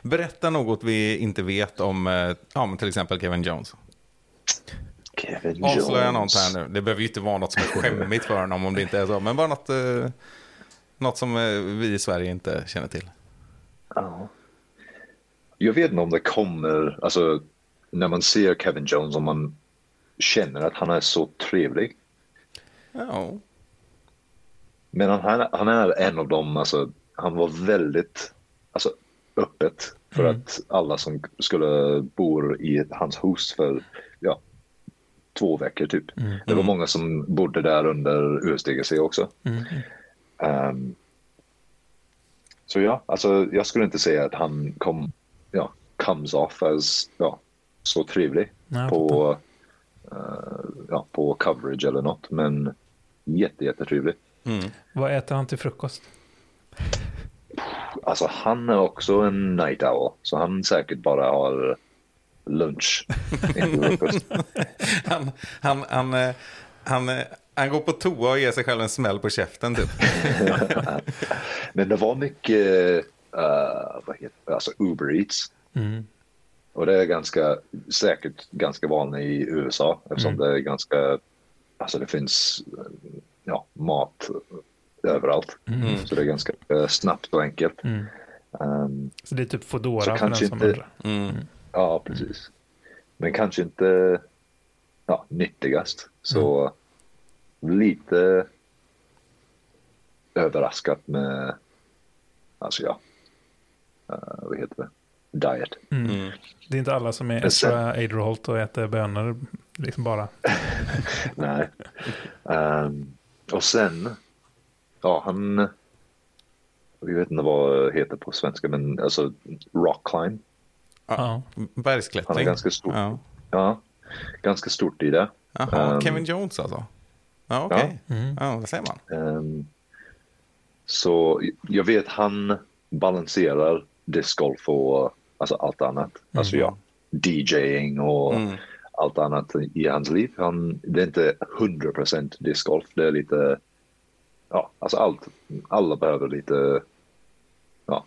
Berätta något vi inte vet om eh, ja, men till exempel Kevin Jones. Kevin Avslöja något Jones. här nu. Det behöver ju inte vara något som är skämmigt för honom om det inte är så. Men bara något, eh, något som eh, vi i Sverige inte känner till. Ja. Jag vet inte om det kommer, alltså när man ser Kevin Jones om man känner att han är så trevlig. Ja. Men han, han, är en av dem, alltså han var väldigt alltså, öppet för att alla som skulle bo i hans hus för ja, två veckor typ. Det var många som bodde där under USDGC också. Ehm, så ja, alltså jag skulle inte säga att han kom, ja, comes off as ja, så trevlig Nej, på, eh, ja, på coverage eller något. Men jätte, jättetrevlig. Mm. Vad äter han till frukost? Alltså han är också en night owl. Så han säkert bara har lunch. Han, han, han, eh, han, eh, han går på toa och ger sig själv en smäll på käften typ. Men det var mycket eh, vad heter? Alltså Uber Eats. Mm. Och det är ganska, säkert ganska vanligt i USA eftersom det är ganska, alltså det finns ja, mat överallt. Så det är ganska eh, snabbt och enkelt. Mm. Ehm, Så det är typ Foodora Så för den kanske som inte- undrar. Mm. ja, precis. Men kanske inte ja, nyttigast. Så lite överraskat med, alltså ja, eh, vad heter det, diet. Mm. Det är inte alla som är extra Aderholt och äter bönor liksom bara. Nej. Ehm, och sen, ja han, jag vet inte vad det heter på svenska, men alltså rock climb. Ja. Bergsklättring. Han är ganska stor. Ja. Ja, ganska stort i det. Jaha, Ehm, Kevin Jones alltså? Ja, okej. Ja, det ser man. Ehm, så jag vet han balanserar discgolf och alltså allt annat. Alltså ja, DJing och Mm. Allt annat i hans liv. Han, det är inte 100% discgolf. Det är lite, ja, alltså allt. Alla behöver lite, ja,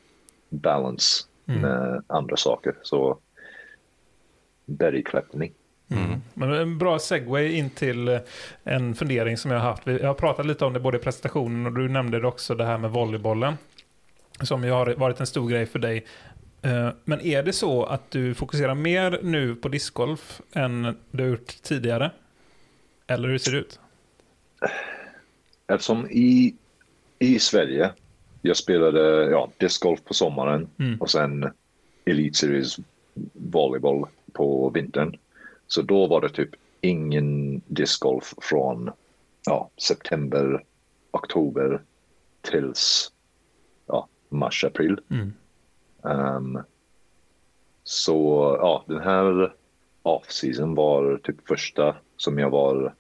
balance med andra saker. Så bergklättring. Men en bra segway in till eh, en fundering som jag har haft. Vi- Jag har pratat lite om det både i presentationen och du nämnde det också det här med volleybollen. Som ju har varit en stor grej för dig. Eh, Men är det så att du fokuserar mer nu på discgolf än du har gjort tidigare? Eller hur ser det ut? Eftersom i, i Sverige, jag spelade ja, discgolf på sommaren och sen Elite Series volleyboll på vintern. Så då var det typ ingen discgolf från ja, september, oktober tills ja, mars, april. Ehm, så ja, den här off-season var typ första som jag var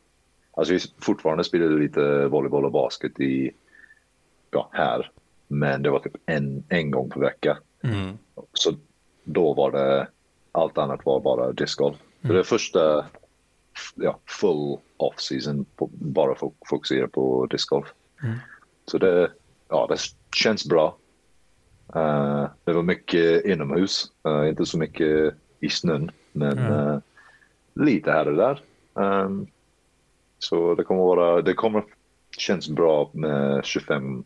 Alltså vi fortfarande spelade lite volleyboll och basket i, ja, här. Men det var typ en, en gång per vecka. Mm. Så då var det, allt annat var bara discgolf. Så det är första ja, full off-season bara fo- fokusera på discgolf. Så det, ja, det känns bra. Eh, det var mycket inomhus, eh, inte så mycket i snön, men eh, lite här och där. Ehm, så det kommer vara, det kommer känns bra med 25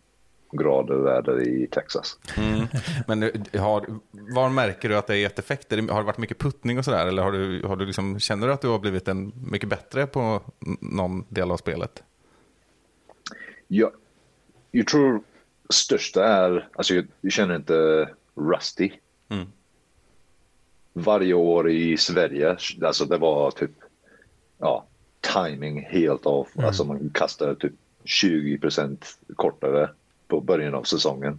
grader väder i Texas. Mm. Men har, var märker du att det är gett effekt? Är det- Har det varit mycket puttning och sådär? Eller har du, har du liksom, känner du att du har blivit en mycket bättre på någon del av spelet? Jag, jag tror största är, alltså jag, känner inte rusty. Mm. Varje år i Sverige, alltså det var typ, ja, timing helt av. Alltså man kastar typ 20% kortare på början av säsongen.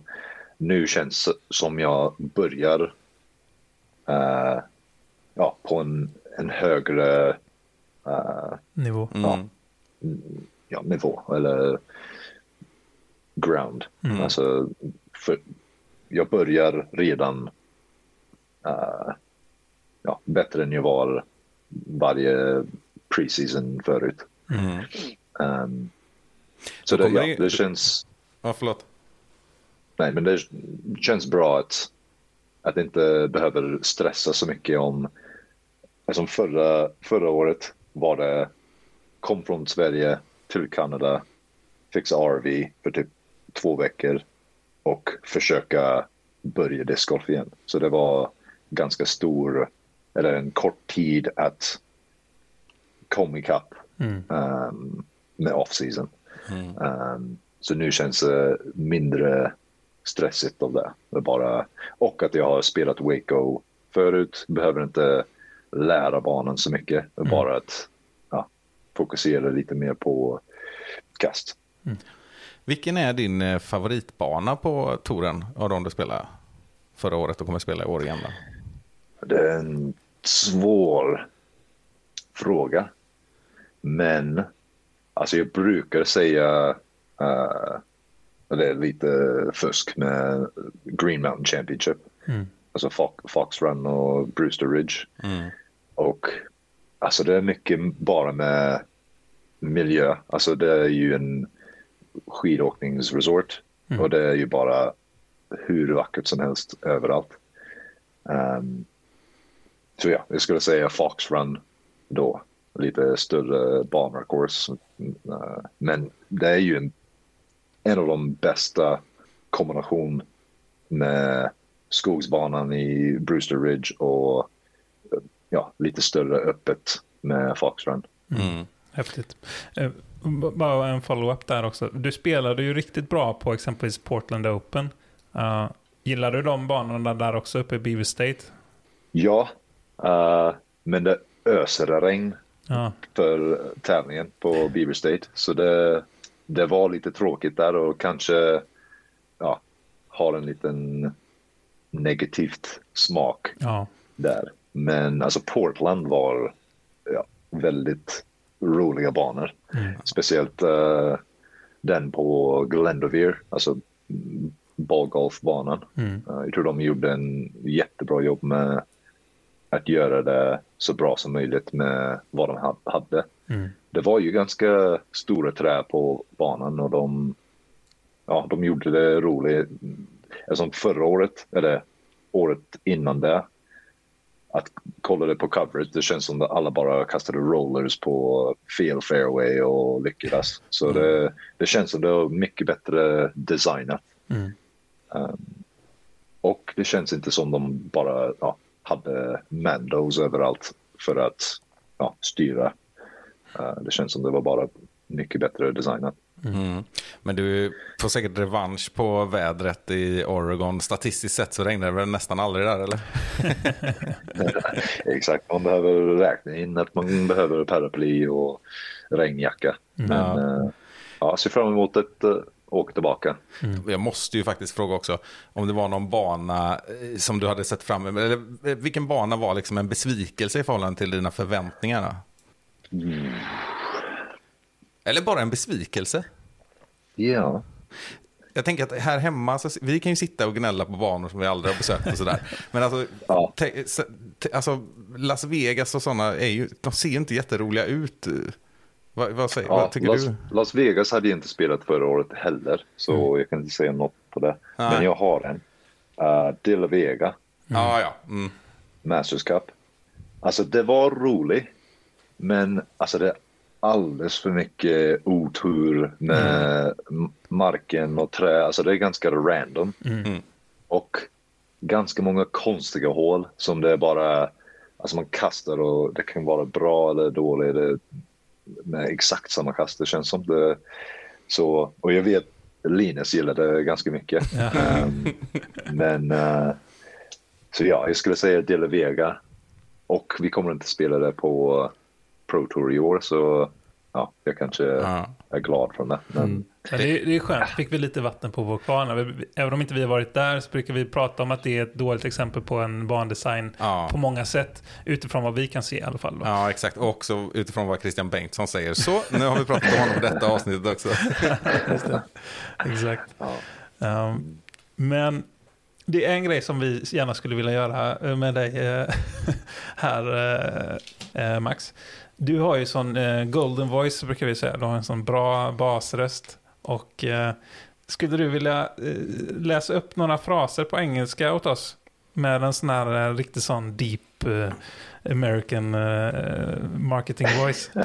Nu känns som jag börjar eh, ja, på en, en högre eh, Nivå. Mm. ja, nivå eller ground. Alltså, för jag börjar redan eh, ja, bättre än jag var varje preseason förut. Mm. Um, så det, ja, det- det känns... Ja, förlåt. Nej, men det känns bra att, att inte behöver stressa så mycket om... Alltså förra, förra året var det kom från Sverige till Kanada, fixa RV för typ två veckor och försöka börja discgolf igen. Så det var ganska stor, eller en kort tid att komma ikapp um, med off-season. Um, så nu känns det mindre stressigt av det. det bara, och att jag har spelat Waco förut, behöver inte lära barnen så mycket. Är Bara att ja, fokusera lite mer på kast. Vilken är din eh, favoritbana på touren av de du spelade förra året och kommer spela i år igen? Då? Det är en svår fråga. Men alltså jag brukar säga uh, det är lite fusk med Green Mountain Championship. Alltså Fox, Fox Run och Brewster Ridge. Och alltså det är mycket bara med miljö. Alltså det är ju en skidåkningsresort. Och det är ju bara hur vackert som helst överallt. Ehm, så ja, jag skulle säga Fox Run då. Lite större banor course. Eh, men det är ju en, en av de bästa kombination med skogsbanan i Brewster Ridge och eh, ja, lite större öppet med Fox Run. Häftigt. Bara en follow-up där också. Du spelade ju riktigt bra på exempelvis Portland Open. Uh, gillar du de banorna där också uppe i Beaver State? Ja, eh, men det öser regn Ja, för tävlingen på Beaver State. Så det, det var lite tråkigt där och kanske ja, har en liten negativt smak där. Men alltså Portland var ja, väldigt roliga banor. Speciellt eh, den på Glendovere, alltså mm, bollgolfbanan. Eh, jag tror de gjorde en jättebra jobb med att göra det så bra som möjligt med vad de ha- hade. Det var ju ganska stora träd på banan och de, ja, de gjorde det roligt. Alltså förra året, eller året innan det, att kolla det på coverage, det känns som att alla bara kastade rollers på fel fairway och lyckades. Så det, det känns som det var mycket bättre designat. Um, och det känns inte som de bara ja, hade mandos överallt för att ja, styra. Uh, det känns som det var bara mycket bättre designat. Mm. Men du får säkert revansch på vädret i Oregon. Statistiskt sett så regnar det väl nästan aldrig där, eller? Exakt, man behöver räkna in att man behöver paraply och regnjacka. Men eh, ja, ser fram emot att uh, åka tillbaka. Jag måste ju faktiskt fråga också om det var någon bana eh, som du hade sett fram emot. Eller eh, vilken bana var liksom en besvikelse i förhållande till dina förväntningar? då? Eller bara en besvikelse? Ja, Jag tänker att här hemma, så, vi kan ju sitta och gnälla på banor som vi aldrig har besökt och sådär. Men alltså, Ja. te, te, alltså Las Vegas och sådana är ju, de ser ju inte jätteroliga ut. Vad, vad, säger, ja vad tycker Las, du? Las Vegas hade jag inte spelat förra året heller, så jag kan inte säga något på det. Nej. Men jag har en. Uh, De La Vega. Ja, ja. Mm. Masters Cup. Alltså det var roligt, men alltså det alldeles för mycket otur med m- marken och trä. Alltså det är ganska random. Och ganska många konstiga hål som det är bara, alltså man kastar och det kan vara bra eller dåligt det, med exakt samma kast. Det känns som det. Så, och jag vet Linus gillar det ganska mycket. Ehm, men eh, så ja, jag skulle säga De La Vega. Och vi kommer inte spela det på Pro Tour i år, så ja, jag kanske Ja. är glad för det. Men Ja, det, är, det är skönt. Fick vi lite vatten på vår kvarn. Vi- Även om inte vi har varit där så brukar vi prata om att det är ett dåligt exempel på en bandesign Ja. på många sätt. Utifrån vad vi kan se i alla fall. Då. Ja, exakt. Och också utifrån vad Christian Bengtsson säger. Så, nu har vi pratat om honom i detta avsnittet också. Exakt. Um, men det är en grej som vi gärna skulle vilja göra med dig eh, här, eh, eh, Max. Du har ju sån eh, golden voice brukar vi säga. Du har en sån bra basröst. Och eh, skulle du vilja eh, läsa upp några fraser på engelska åt oss? Med en sån här eh, riktigt sån deep eh, American eh, marketing voice.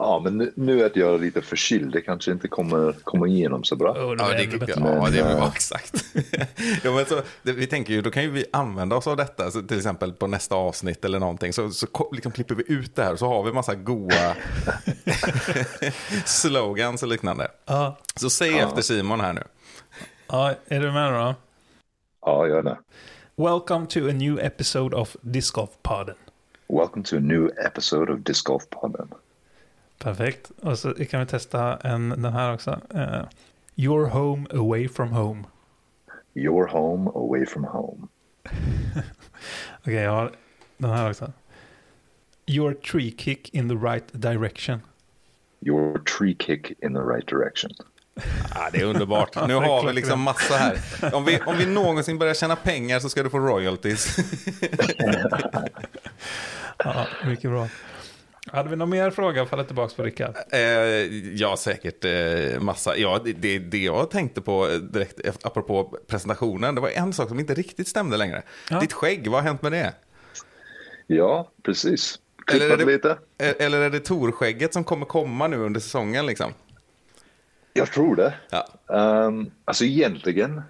Ja, men nu, nu att jag är lite förkyld, det kanske inte kommer, kommer igenom så bra. Oh, Ja, det det, är bättre. ja, det Men, var eh, exakt. ja, men så, det, vi tänker ju, då kan ju vi använda oss av detta, så till exempel på nästa avsnitt eller någonting. Så, så liksom klipper vi ut det här så har vi massa goa slogans och liknande. Ja, Så säg efter Simon här nu. ja, är du med då? Ja, jag är det. Welcome to a new episode of Disc Golf Podden. Welcome to a new episode of Disc Golf Podden. Perfekt. Och så kan vi testa en, den här också. Eh, your home away from home. Your home away from home. Okej, jag har den här också. Your tree kick in the right direction. Your tree kick in the right direction. Ja, det är underbart. Nu har vi liksom massa här. Om vi, om vi någonsin börjar tjäna pengar så ska du få royalties. Ja, mycket bra. Hade vi någon mer fråga att falla tillbaka på Rickard? Eh, ja, säkert eh, massa. Ja, det, det, det jag tänkte på eh, direkt ef- apropå presentationen, det var en sak som inte riktigt stämde längre. Ja. Ditt skägg, vad har hänt med det? Ja, precis. Eller är det- lite. E- Eller är det Torskägget som kommer komma nu under säsongen liksom? Jag tror det. Ja. Um, alltså egentligen,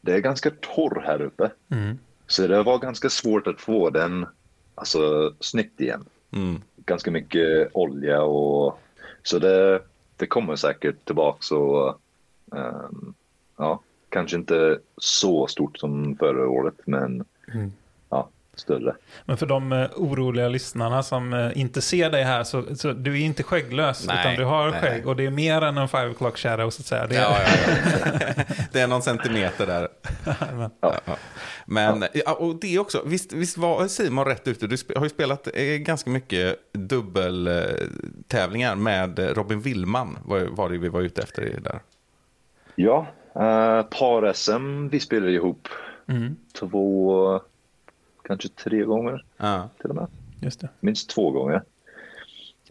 det är ganska torr här uppe. Mm. Så det var ganska svårt att få den alltså, snyggt igen. Mm. Ganska mycket olja och så det, det kommer säkert tillbaks och ehm, ja, kanske inte så stort som förra året men Mm. Större. Men för de eh, oroliga lyssnarna som eh, inte ser dig här, så, så du är inte skägglös, Nej, utan du har nej, skägg och det är mer än en five o'clock shadow så att säga. Det är, Ja, ja, ja. Det är någon centimeter där. Men-. Men, ja, och det också, visst, visst var Simon rätt ute? Du har ju spelat eh, ganska mycket dubbeltävlingar med Robin Willman, var, var det vi var ute efter i där. Ja, uh, par-SM vi spelade ihop Mm, två, kanske tre gånger Ja. till och med. just det. minst två gånger.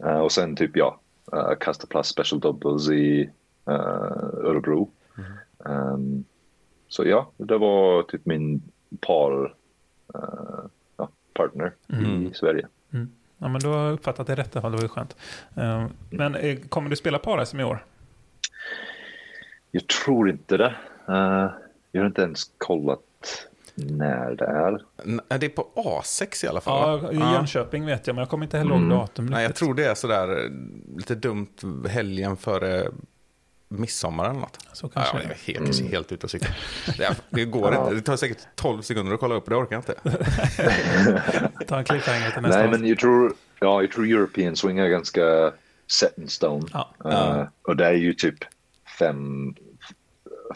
Eh, och sen typ ja, uh, kasta plast special doubles i uh, Örebro. Ehm, så ja, det var typ min par, ja, partner i Sverige. Mm. Ja, men du har uppfattat det rätt i alla fall, det var ju skönt. Eh, Men kommer du spela par-SM i år? Jag tror inte det. Jag har inte ens kollat när det är. N- Det är på A6 i alla fall. Ja, i Jönköping vet jag, men jag kommer inte heller ihåg datum. Nej, jag tror det är sådär eh, lite dumt helgen före midsommar eller något. Så Ja, kanske jag det är helt, kanske helt ute och cykla. Det, det går inte. Det tar säkert 12 sekunder att kolla upp, det orkar jag inte. Ta en cliffhanger till nästa Nej, men jag tror, ja, jag tror European Swing är ganska set in stone. Ja. Eh, och det är ju typ fem,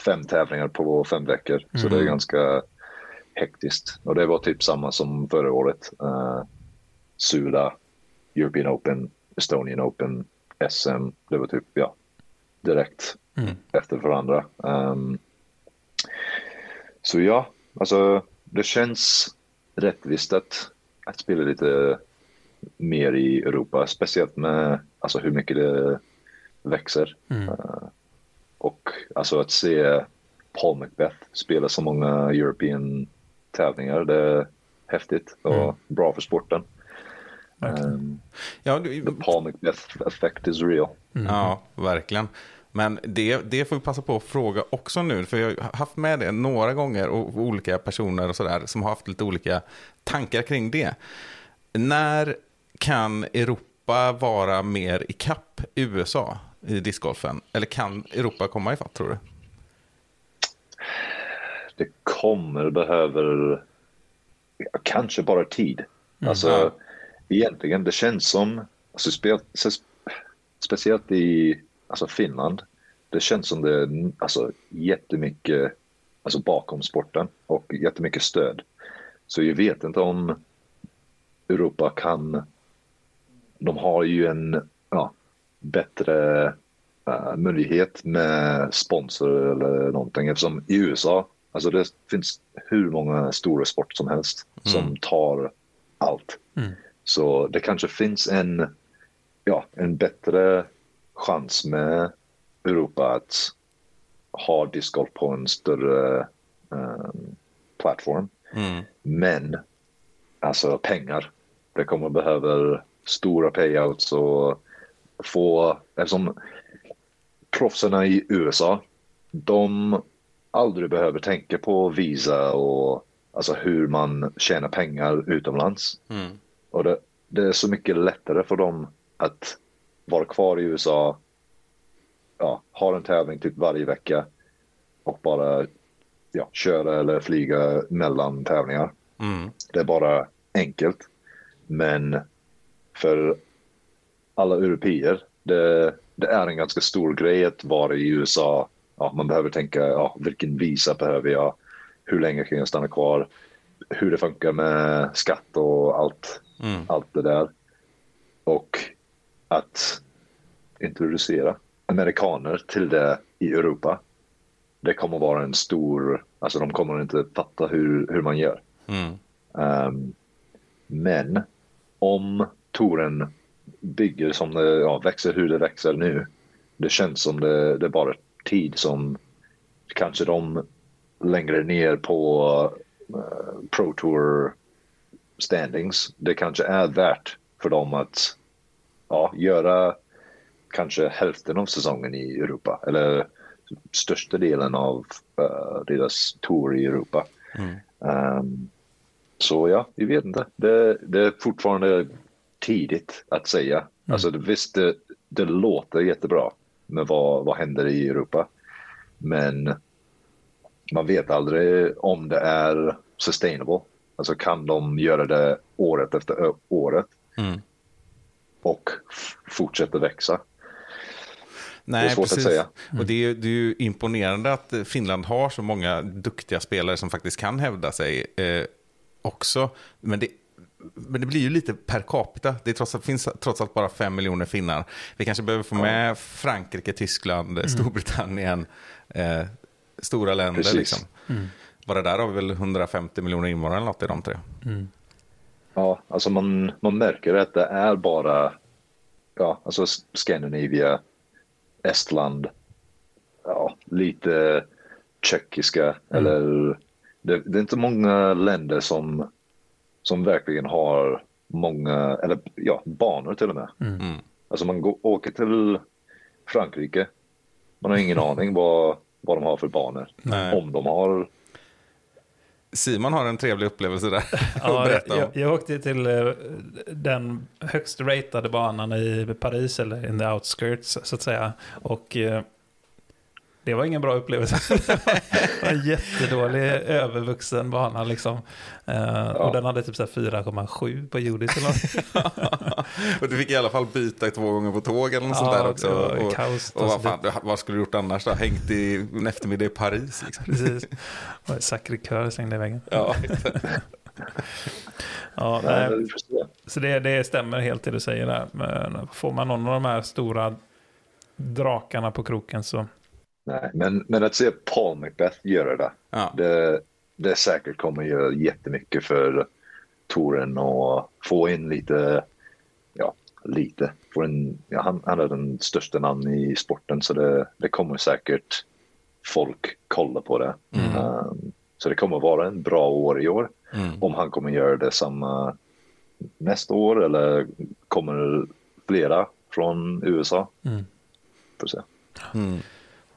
fem tävlingar på fem veckor. Så det är ganska hektiskt. Och det var typ samma som förra året. Uh, Sula, European Open, Estonian Open, SM. Det var typ, ja, direkt Mm. efter varandra. Ehm, så ja, alltså det känns rättvist att, att spela lite mer i Europa, speciellt med alltså, hur mycket det växer. Mm. Eh, och alltså att se Paul Macbeth spela så många European tävlingar, det är häftigt och Mm. bra för sporten. Um, Ja, du, the Macbeth effect is real. Ja, verkligen. Men det, det får vi passa på att fråga också nu, för jag har haft med det några gånger och olika personer och sådär som har haft lite olika tankar kring det. När kan Europa vara mer i kapp USA i discgolfen? Eller kan Europa komma ifatt tror du? Det kommer behöver kanske bara tid. Alltså Ja. egentligen det känns som, alltså, spe, speciellt i alltså, Finland, det känns som det är alltså, jättemycket alltså, bakom sporten och jättemycket stöd. Så jag vet inte om Europa kan, de har ju en ja, bättre eh, möjlighet med sponsor eller någonting eftersom i USA, alltså det finns hur många stora sport som helst som tar allt. Mm. Så det kanske finns en, ja, en bättre chans med Europa att ha discgolf på en större eh, plattform. Mm. Men alltså pengar. Det kommer behöva stora payouts och få, eftersom proffsen i USA, de aldrig behöver tänka på visa och alltså hur man tjänar pengar utomlands. Mm. Och det, det är så mycket lättare för dem att vara kvar i USA, ja, ha en tävling typ varje vecka och bara ja, köra eller flyga mellan tävlingar. Mm. Det är bara enkelt. Men för alla europeer, det, det är en ganska stor grej att vara i USA. Ja, man behöver tänka, ja, vilken visa behöver jag? Hur länge kan jag stanna kvar? Hur det funkar med skatt och allt, Mm. allt det där. Och att introducera amerikaner till det i Europa. Det kommer vara en stor, alltså de kommer inte fatta hur, hur man gör. Mm. Ehm, men om touren bygger som det ja, växer hur det växer nu. Det känns som det, det är bara tid som kanske de längre ner på eh, Pro Tour standings. Det kanske är värt för dem att ja, göra kanske hälften av säsongen i Europa eller största delen av eh, deras tour i Europa. Mm. Ehm, så ja, vi vet inte. Det, det är fortfarande tidigt att säga. Alltså det, visst, det, det låter jättebra med vad, vad händer i Europa. Men man vet aldrig om det är sustainable. Alltså kan de göra det året efter året Mm. och fortsätta växa? Nej, Det är svårt att precis. säga. Och det är, det är ju imponerande att Finland har så många duktiga spelare som faktiskt kan hävda sig eh, också. Men det, men det blir ju lite per capita. Det är trots allt, finns trots allt bara fem miljoner finnar. Vi kanske behöver få med Frankrike, Tyskland, Storbritannien, eh, stora länder. Precis. Liksom. Bara där har vi väl 150 miljoner invånare eller något i de tre. Ja, alltså man, man märker att det är bara ja, alltså Skandinavien, Estland, ja, lite tjeckiska eller det, det är inte många länder som, som verkligen har många, eller ja, banor till och med. Mm. Alltså man går, åker till Frankrike, man har ingen aning vad, vad de har för banor. Nej. Om de har, Simon har en trevlig upplevelse där Ja, jag, jag åkte till eh, den högst ratade banan i Paris, eller in the outskirts så att säga. Och eh, det var ingen bra upplevelse. det var en jättedålig övervuxen bana liksom. Eh, Och den hade typ så här 4,7 på Judith eller något. och du fick i alla fall byta två gånger på tåg eller något sånt Ja, där också. var och, kaos. och vad, Alltså, fan, du, vad skulle du gjort annars då? Hängt i en eftermiddag i Paris? Liksom. Precis. Och Sacré-Cœur slängde i väggen. Ja. Ja, ja, nej, så det, det stämmer helt det du säger där. Men får man någon av de här stora drakarna på kroken så... Nej, men, men att se Paul Macbeth göra det, Ja. det, det säkert kommer göra jättemycket för touren och få in lite, ja, lite. Få in, ja, han, han är den största namn i sporten så det, det kommer säkert folk kolla på det. Um, så det kommer vara en bra år i år. Mm. Om han kommer göra det samma nästa år eller kommer flera från USA. Mm. Får se.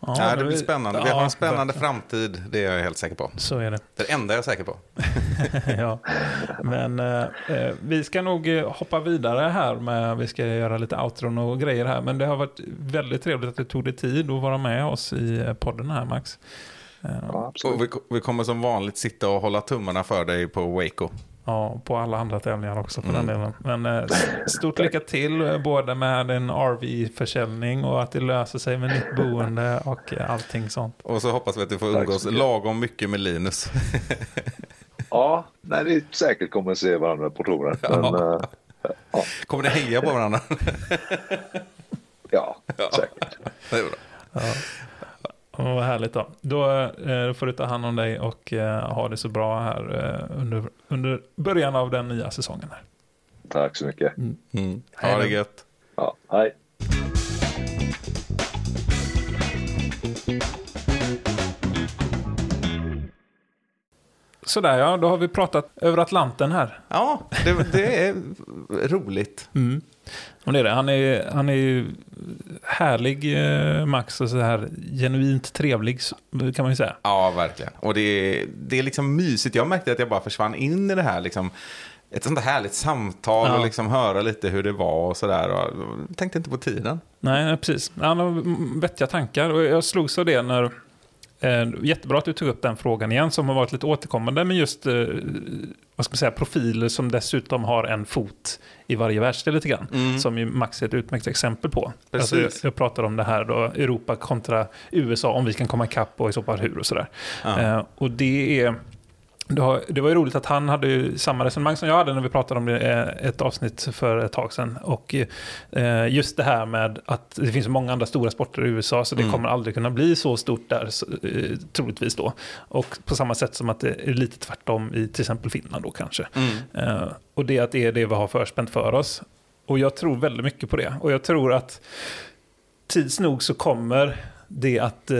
Ja, det blir spännande. Vi har en spännande verkligen. framtid, det är jag helt säker på. Så är det. Det enda jag är säker på. ja. Men eh, eh, vi ska nog eh, hoppa vidare här med, vi ska göra lite outron och grejer här. Men det har varit väldigt trevligt att du tog dig tid att vara med oss i eh, podden här Max. Ja, absolut. Och vi, vi kommer som vanligt sitta och hålla tummarna för dig på Waco. Ja, på alla andra tävlingar också för Mm. den delen. Men eh, stort lycka till eh, både med din RV-försäljning och att det löser sig med nytt boende och eh, allting sånt. Och så hoppas vi att du får umgås mycket. lagom mycket med Linus. Ja, nej, vi säkert kommer att se varandra på touren. Ja. ja, Kommer ni heja på varandra? ja, säkert. Det är bra. Ja, härligt då. Då eh, får du ta hand om dig och eh, ha det så bra här eh, under, under början av den nya säsongen. Här. Tack så mycket. Mm. Ha det gött. Ja, hej. Sådär ja, då har vi pratat över Atlanten här. Ja, det, det är roligt. Och det är det. Han är, han är ju härlig, eh, Max, och så här genuint trevlig, kan man ju säga. Ja, verkligen. Och det är, det är liksom mysigt. Jag märkte att jag bara försvann in i det här. Liksom, ett sånt härligt samtal Ja. och liksom höra lite hur det var och sådär. tänkte inte på tiden. Nej, precis. Han har mm, vettiga tankar. Och jag slogs av det när... Eh, jättebra att du tog upp den frågan igen, som har varit lite återkommande med just eh, vad ska man säga, profiler som dessutom har en fot i varje världsdel lite grann. Som ju Max är ett utmärkt exempel på. Precis. Alltså, jag, jag pratar om det här då, Europa kontra USA, om vi kan komma ikapp och i så fall hur och sådär. Ja. Eh, och det är... Det, var ju roligt att han hade ju samma resonemang som jag hade när vi pratade om det eh, ett avsnitt för ett tag sedan. Och eh, just det här med att det finns så många andra stora sporter i USA så det Mm. kommer aldrig kunna bli så stort där, eh, troligtvis då. Och på samma sätt som att det är lite tvärtom i till exempel Finland då kanske. Mm. Och det att det är det vi har förspänt för oss. Och jag tror väldigt mycket på det. Och jag tror att tids nog så kommer det att...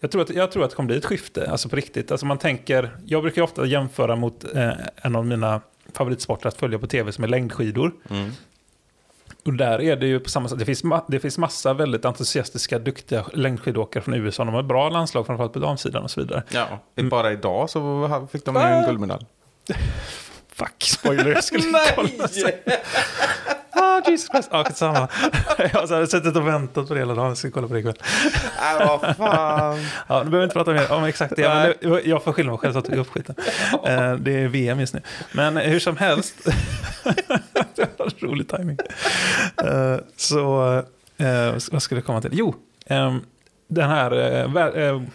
Jag, tror att jag tror att det kommer bli ett skifte, alltså på riktigt. Alltså man tänker, jag brukar ofta jämföra mot eh, en av mina favoritsporter att följa på tv som är längdskidor. Mm. Och där är det ju på samma sätt, det finns, det finns massa väldigt entusiastiska, duktiga längdskidåkare från USA. De har bra landslag, framförallt på damsidan och så vidare. Ja, Mm. bara idag så fick de ju en guldmedalj. Fuck, spoiler, jag skulle kolla. Ah, Jesus Christ. Ah, skitsamma. Jag har suttit och väntat på det hela dagen. Jag ska kolla på det ikväll. Nej, vad fan. Ja, nu behöver vi inte prata mer om exakt det. Men det jag får skylla mig själv så att jag tog upp skiten. Eh, Det är VM just nu. Men hur som helst. det rolig timing. Eh, Så, eh, vad skulle jag komma till? Jo, ehm, den här,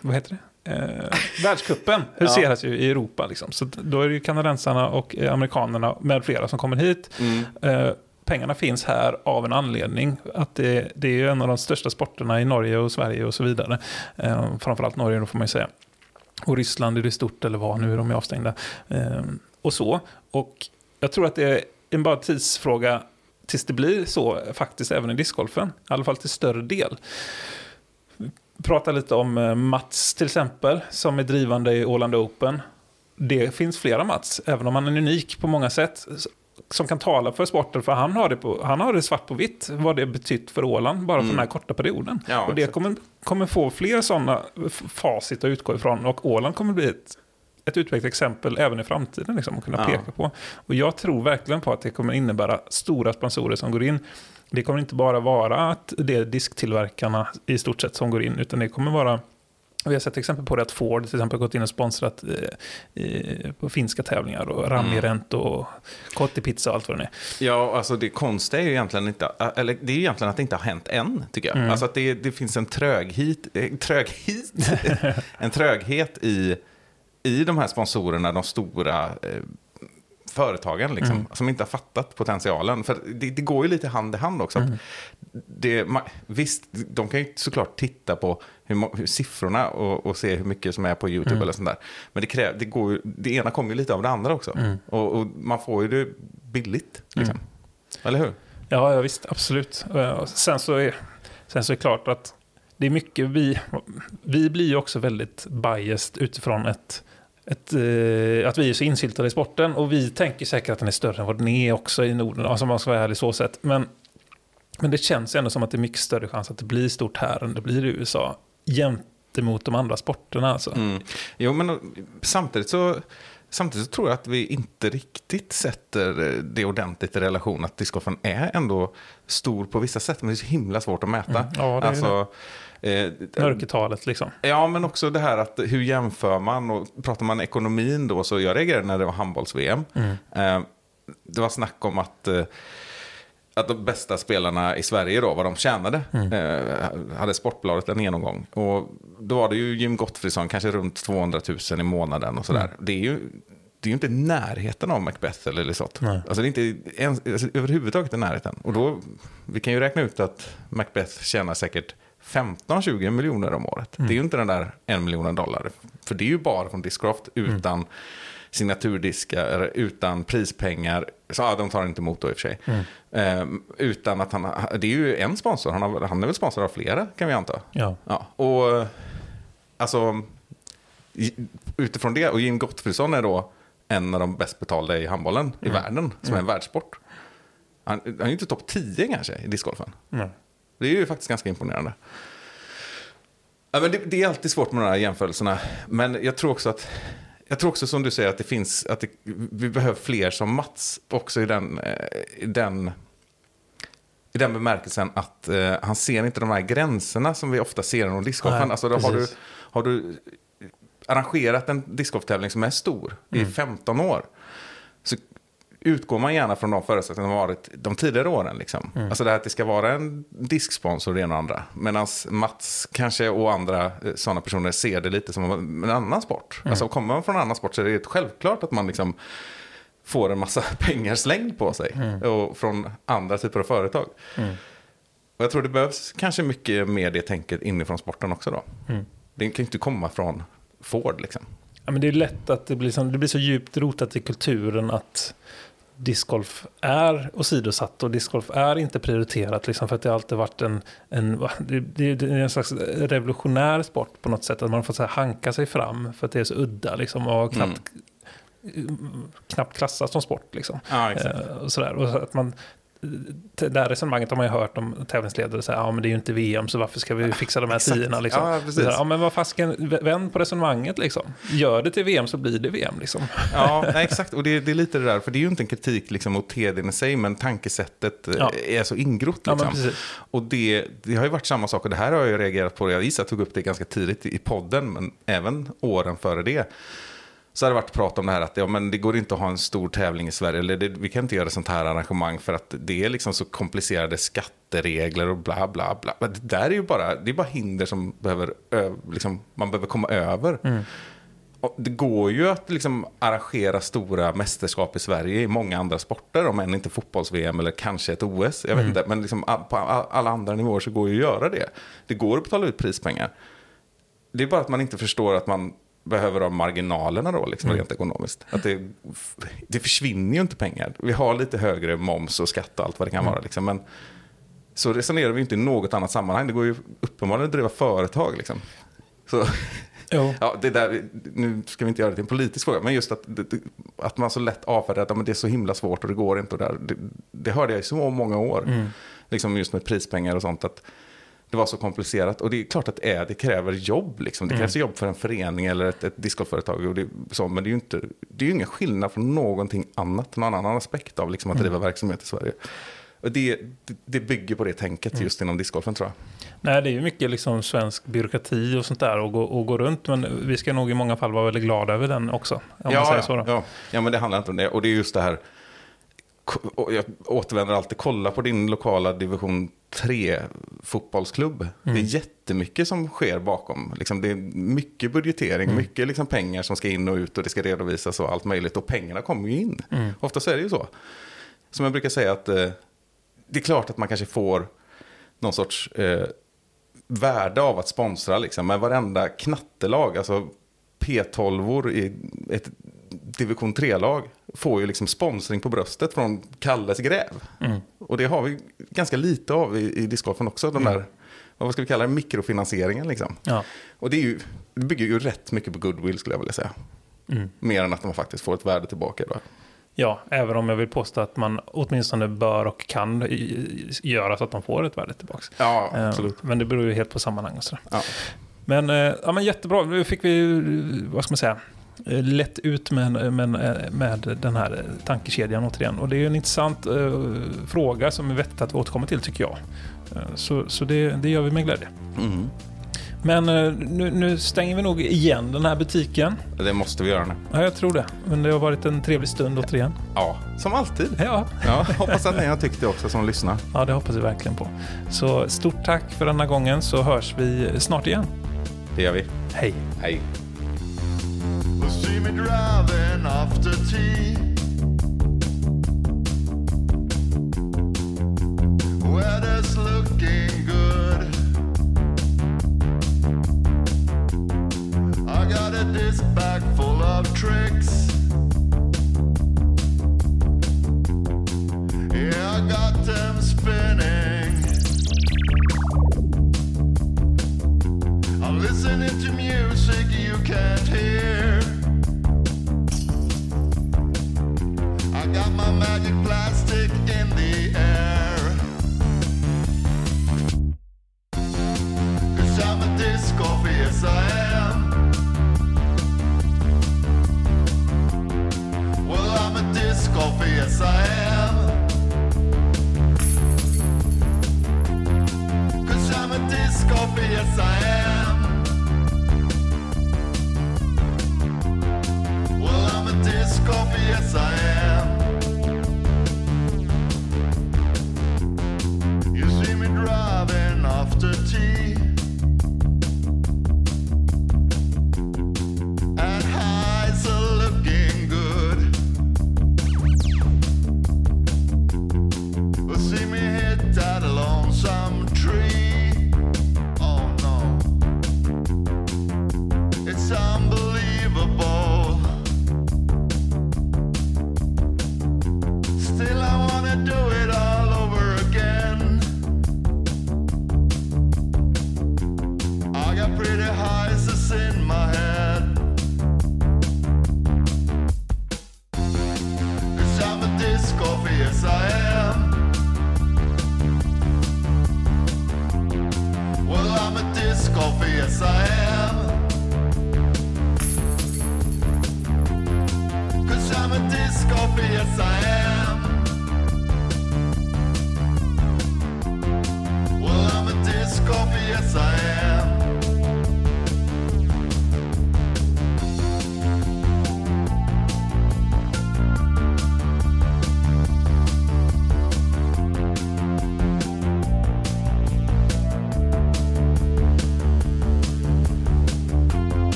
vad heter det? Eh, världscupen huseras ju i Europa. Liksom. Så då är det ju kanadensarna och amerikanerna med flera som kommer hit. Mm. Eh, pengarna finns här av en anledning. Att det, det är ju en av de största sporterna i Norge och Sverige och så vidare. Eh, framförallt Norge då får man ju säga. Och Ryssland är det stort eller vad, nu är de ju avstängda. Eh, och så. Och jag tror att det är en bara tidsfråga tills det blir så faktiskt även i discgolfen. I alla fall till större del. Prata lite om eh, Mats till exempel, som är drivande i Åland Open. Det finns flera Mats, även om han är unik på många sätt, som kan tala för sporten. För han har det, på, han har det svart på vitt, vad det betytt för Åland, bara för den här korta perioden. Ja, och det exakt. kommer, kommer få fler sådana facit att utgå ifrån. Och Åland kommer bli ett, ett utvecklat exempel även i framtiden, liksom, att kunna Ja. peka på. Och jag tror verkligen på att det kommer innebära stora sponsorer som går in. Det kommer inte bara vara att det är disktillverkarna i stort sett som går in, utan det kommer vara vi har sett exempel på det att Ford till exempel gått in och sponsrat eh, på finska tävlingar och Ramirent och Kottipizza och allt vad det är. Ja, alltså det konstiga är ju egentligen inte, eller det är ju egentligen att det inte har hänt än, tycker jag. Alltså att det, det finns en tröghet, eh, tröghet, en tröghet i, i de här sponsorerna, de stora eh, företagen, liksom, som inte har fattat potentialen. För det, det går ju lite hand i hand också. Att det, ma- visst, de kan ju såklart titta på hur, hur siffrorna och, och se hur mycket som är på YouTube eller sånt där. Men det, kräv, det, går ju, det ena kommer ju lite av det andra också. Och, och man får ju det billigt, liksom. Eller hur? Ja, ja visst, absolut. Sen så, är, sen så är det klart att det är mycket vi... Vi blir ju också väldigt biased utifrån ett... ett eh, att vi är så insyltade i sporten och vi tänker säkert att den är större än vad den är också i Norden, alltså man ska vara ärlig så sätt. Men, men det känns ändå som att det är mycket större chans att det blir stort här än det blir i USA. Gentemot de andra sporterna alltså. Mm. Jo, men och, samtidigt så, samtidigt så tror jag att vi inte riktigt sätter eh, det ordentligt i relation. Att discgolfen är ändå stor på vissa sätt, men det är så himla svårt att mäta. Mm. Ja, det är det. Eh, Mörkertalet liksom. Ja, men också det här att hur jämför man? Och pratar man ekonomin då, så jag reagerade när det var handbolls-VM. Eh, det var snack om att, eh, att de bästa spelarna i Sverige då, vad de tjänade, eh, hade Sportbladet en genomgång. Och då var det ju Jim Gottfridsson, kanske runt 200 000 i månaden och sådär. Det är ju... Det är ju inte närheten av Macbeth eller Lesot. Nej. Alltså det är inte ens, alltså överhuvudtaget i närheten. Och då, vi kan ju räkna ut att Macbeth tjänar säkert 15-20 miljoner om året. Det är ju inte den där en miljon dollar. För det är ju bara från Discraft utan signaturdiskar utan prispengar. Så, ja, de tar inte emot då i och för sig. Eh, utan att han, det är ju en sponsor, han, har, han är väl sponsor av flera kan vi anta. Ja. Ja, och alltså utifrån det, och Jim Gottfridsson är då en av de bäst betalda i handbollen i världen, som är en världssport. Han, han är ju inte topp 10 kanske i discgolfen. Det är ju faktiskt ganska imponerande. Ja, men det, det är alltid svårt med de här jämförelserna. Men jag tror också att jag tror också som du säger att det finns, att det, vi behöver fler som Mats också i den, eh, i den, i den bemärkelsen att eh, han ser inte de här gränserna som vi ofta ser inom discgolfen. Alltså, då har, du, har du arrangerat en discgolftävling som är stor i Mm. 15 år utgår man gärna från de förutsättningar som varit de tidigare åren. Liksom. Mm. Alltså det här att det ska vara en disksponsor det ena och andra. Medan Mats kanske och andra sådana personer ser det lite som en annan sport. Mm. Alltså kommer man från en annan sport så är det helt självklart att man liksom får en massa pengar slängd på sig. Mm. Och från andra typer av företag. Och jag tror det behövs kanske mycket mer det tänket inifrån sporten också då. Mm. Det kan ju inte komma från Ford liksom. Ja, men det är lätt att det blir, som, det blir så djupt rotat i kulturen att discgolf är åsidosatt och discgolf är inte prioriterat. Liksom, för att det har alltid varit en, en, det, det, är en slags revolutionär sport på något sätt. Att man får så här hanka sig fram för att det är så udda liksom, och knappt, knappt klassas som sport. Liksom. Ja. Eh, och sådär. Och att man, det där resonemanget har man ju hört om tävlingsledare säga, ja men det är ju inte VM så varför ska vi fixa de här tiorna liksom. Ja, precis. Så här, ja men vad fasken, vänd på resonemanget liksom. Gör det till VM så blir det VM liksom. Ja, nej, exakt. Och det, det är lite det där, för det är ju inte en kritik liksom, mot TDn i sig, men tankesättet eh, Ja. är så ingrott. Ja, Liksom. precis. och det, det har ju varit samma sak, och det här har jag ju reagerat på. Jag gissar tog upp det ganska tidigt i podden, men även åren före det. Så har det varit prat om det här att ja, men det går inte att ha en stor tävling i Sverige. Eller det, vi kan inte göra sånt här arrangemang för att det är liksom så komplicerade skatteregler och bla bla bla. Men det där är ju bara, det är bara hinder som behöver, liksom, man behöver komma över. Och det går ju att liksom arrangera stora mästerskap i Sverige i många andra sporter, om än inte fotbolls-VM eller kanske ett OS. Jag vet inte, men liksom på alla andra nivåer så går det ju att göra det. Det går att betala ut prispengar. Det är bara att man inte förstår att man behöver ha marginalerna då, liksom, rent ekonomiskt. Att det, det försvinner ju inte pengar. Vi har lite högre moms och skatt och allt vad det kan vara. Liksom, men så resonerar vi inte i något annat sammanhang. Det går ju uppenbarligen att driva företag. Liksom. Så, Jo. ja, det där, nu ska vi inte göra det till en politisk fråga, men just att, att man så lätt avfärdar att ja, men det är så himla svårt och det går inte. Och där, det, det hörde jag i så många år, liksom just med prispengar och sånt. att det var så komplicerat. Och det är klart att det är, det kräver jobb. Liksom. Det krävs jobb för en förening eller ett, ett discgolfföretag. Och det, så, men det är ju inte, det är ju ingen skillnad från någonting annat, någon annan aspekt av liksom, att driva verksamhet i Sverige. Och det, det, bygger på det tänket just inom discgolfen tror jag. Nej, det är ju mycket liksom svensk byråkrati och sånt där och gå, och gå runt. Men vi ska nog i många fall vara väldigt glada över den också. Om man säger så då. ja. ja, men det handlar inte om det. Och det är just det här, jag återvänder alltid, kolla på din lokala division 3 fotbollsklubb. Mm. Det är jättemycket som sker bakom. Liksom, det är mycket budgetering, Mm. mycket liksom pengar som ska in och ut och det ska redovisas och allt möjligt. Och pengarna kommer ju in. Mm. Ofta så är det ju så. Som jag brukar säga att eh, det är klart att man kanske får någon sorts eh, värde av att sponsra. Liksom. Men varenda knattelag, alltså P12 i ett division 3-lag får ju liksom sponsring på bröstet från Kalles Gräv. Och det har vi ganska lite av i, i discgolfen också. De där, vad ska vi kalla det, mikrofinansieringen liksom. Ja. Och det, är ju, det bygger ju rätt mycket på goodwill skulle jag vilja säga. Mer än att man faktiskt får ett värde tillbaka. Då. ja, även om jag vill påstå att man åtminstone bör och kan göra så att de får ett värde tillbaka. Ja, Eh, absolut. Men det beror ju helt på sammanhang och sådär. Ja. Men, eh, ja, men jättebra, nu fick vi, vad ska man säga, lätt ut med, med, med den här eh, tankekedjan återigen. Och det är en intressant eh, fråga som är vettigt att vi återkommer till tycker jag. Eh, så så det, det gör vi med glädje. Mm. Men eh, nu, nu stänger vi nog igen den här butiken. Det måste vi göra nu. Ja, jag tror det. Men det har varit en trevlig stund återigen. Ja, som alltid. Ja, Ja, hoppas att ni har tyckt det också som lyssnar. ja det hoppas vi verkligen på. Så stort tack för denna gången så hörs vi snart igen. Det gör vi. Hej! Hej. driving after tea. Weather's looking good. I got a disc bag full of tricks. Yeah, I got them spinning. I'm listening to music you can't hear. I got my magic plastic in the air.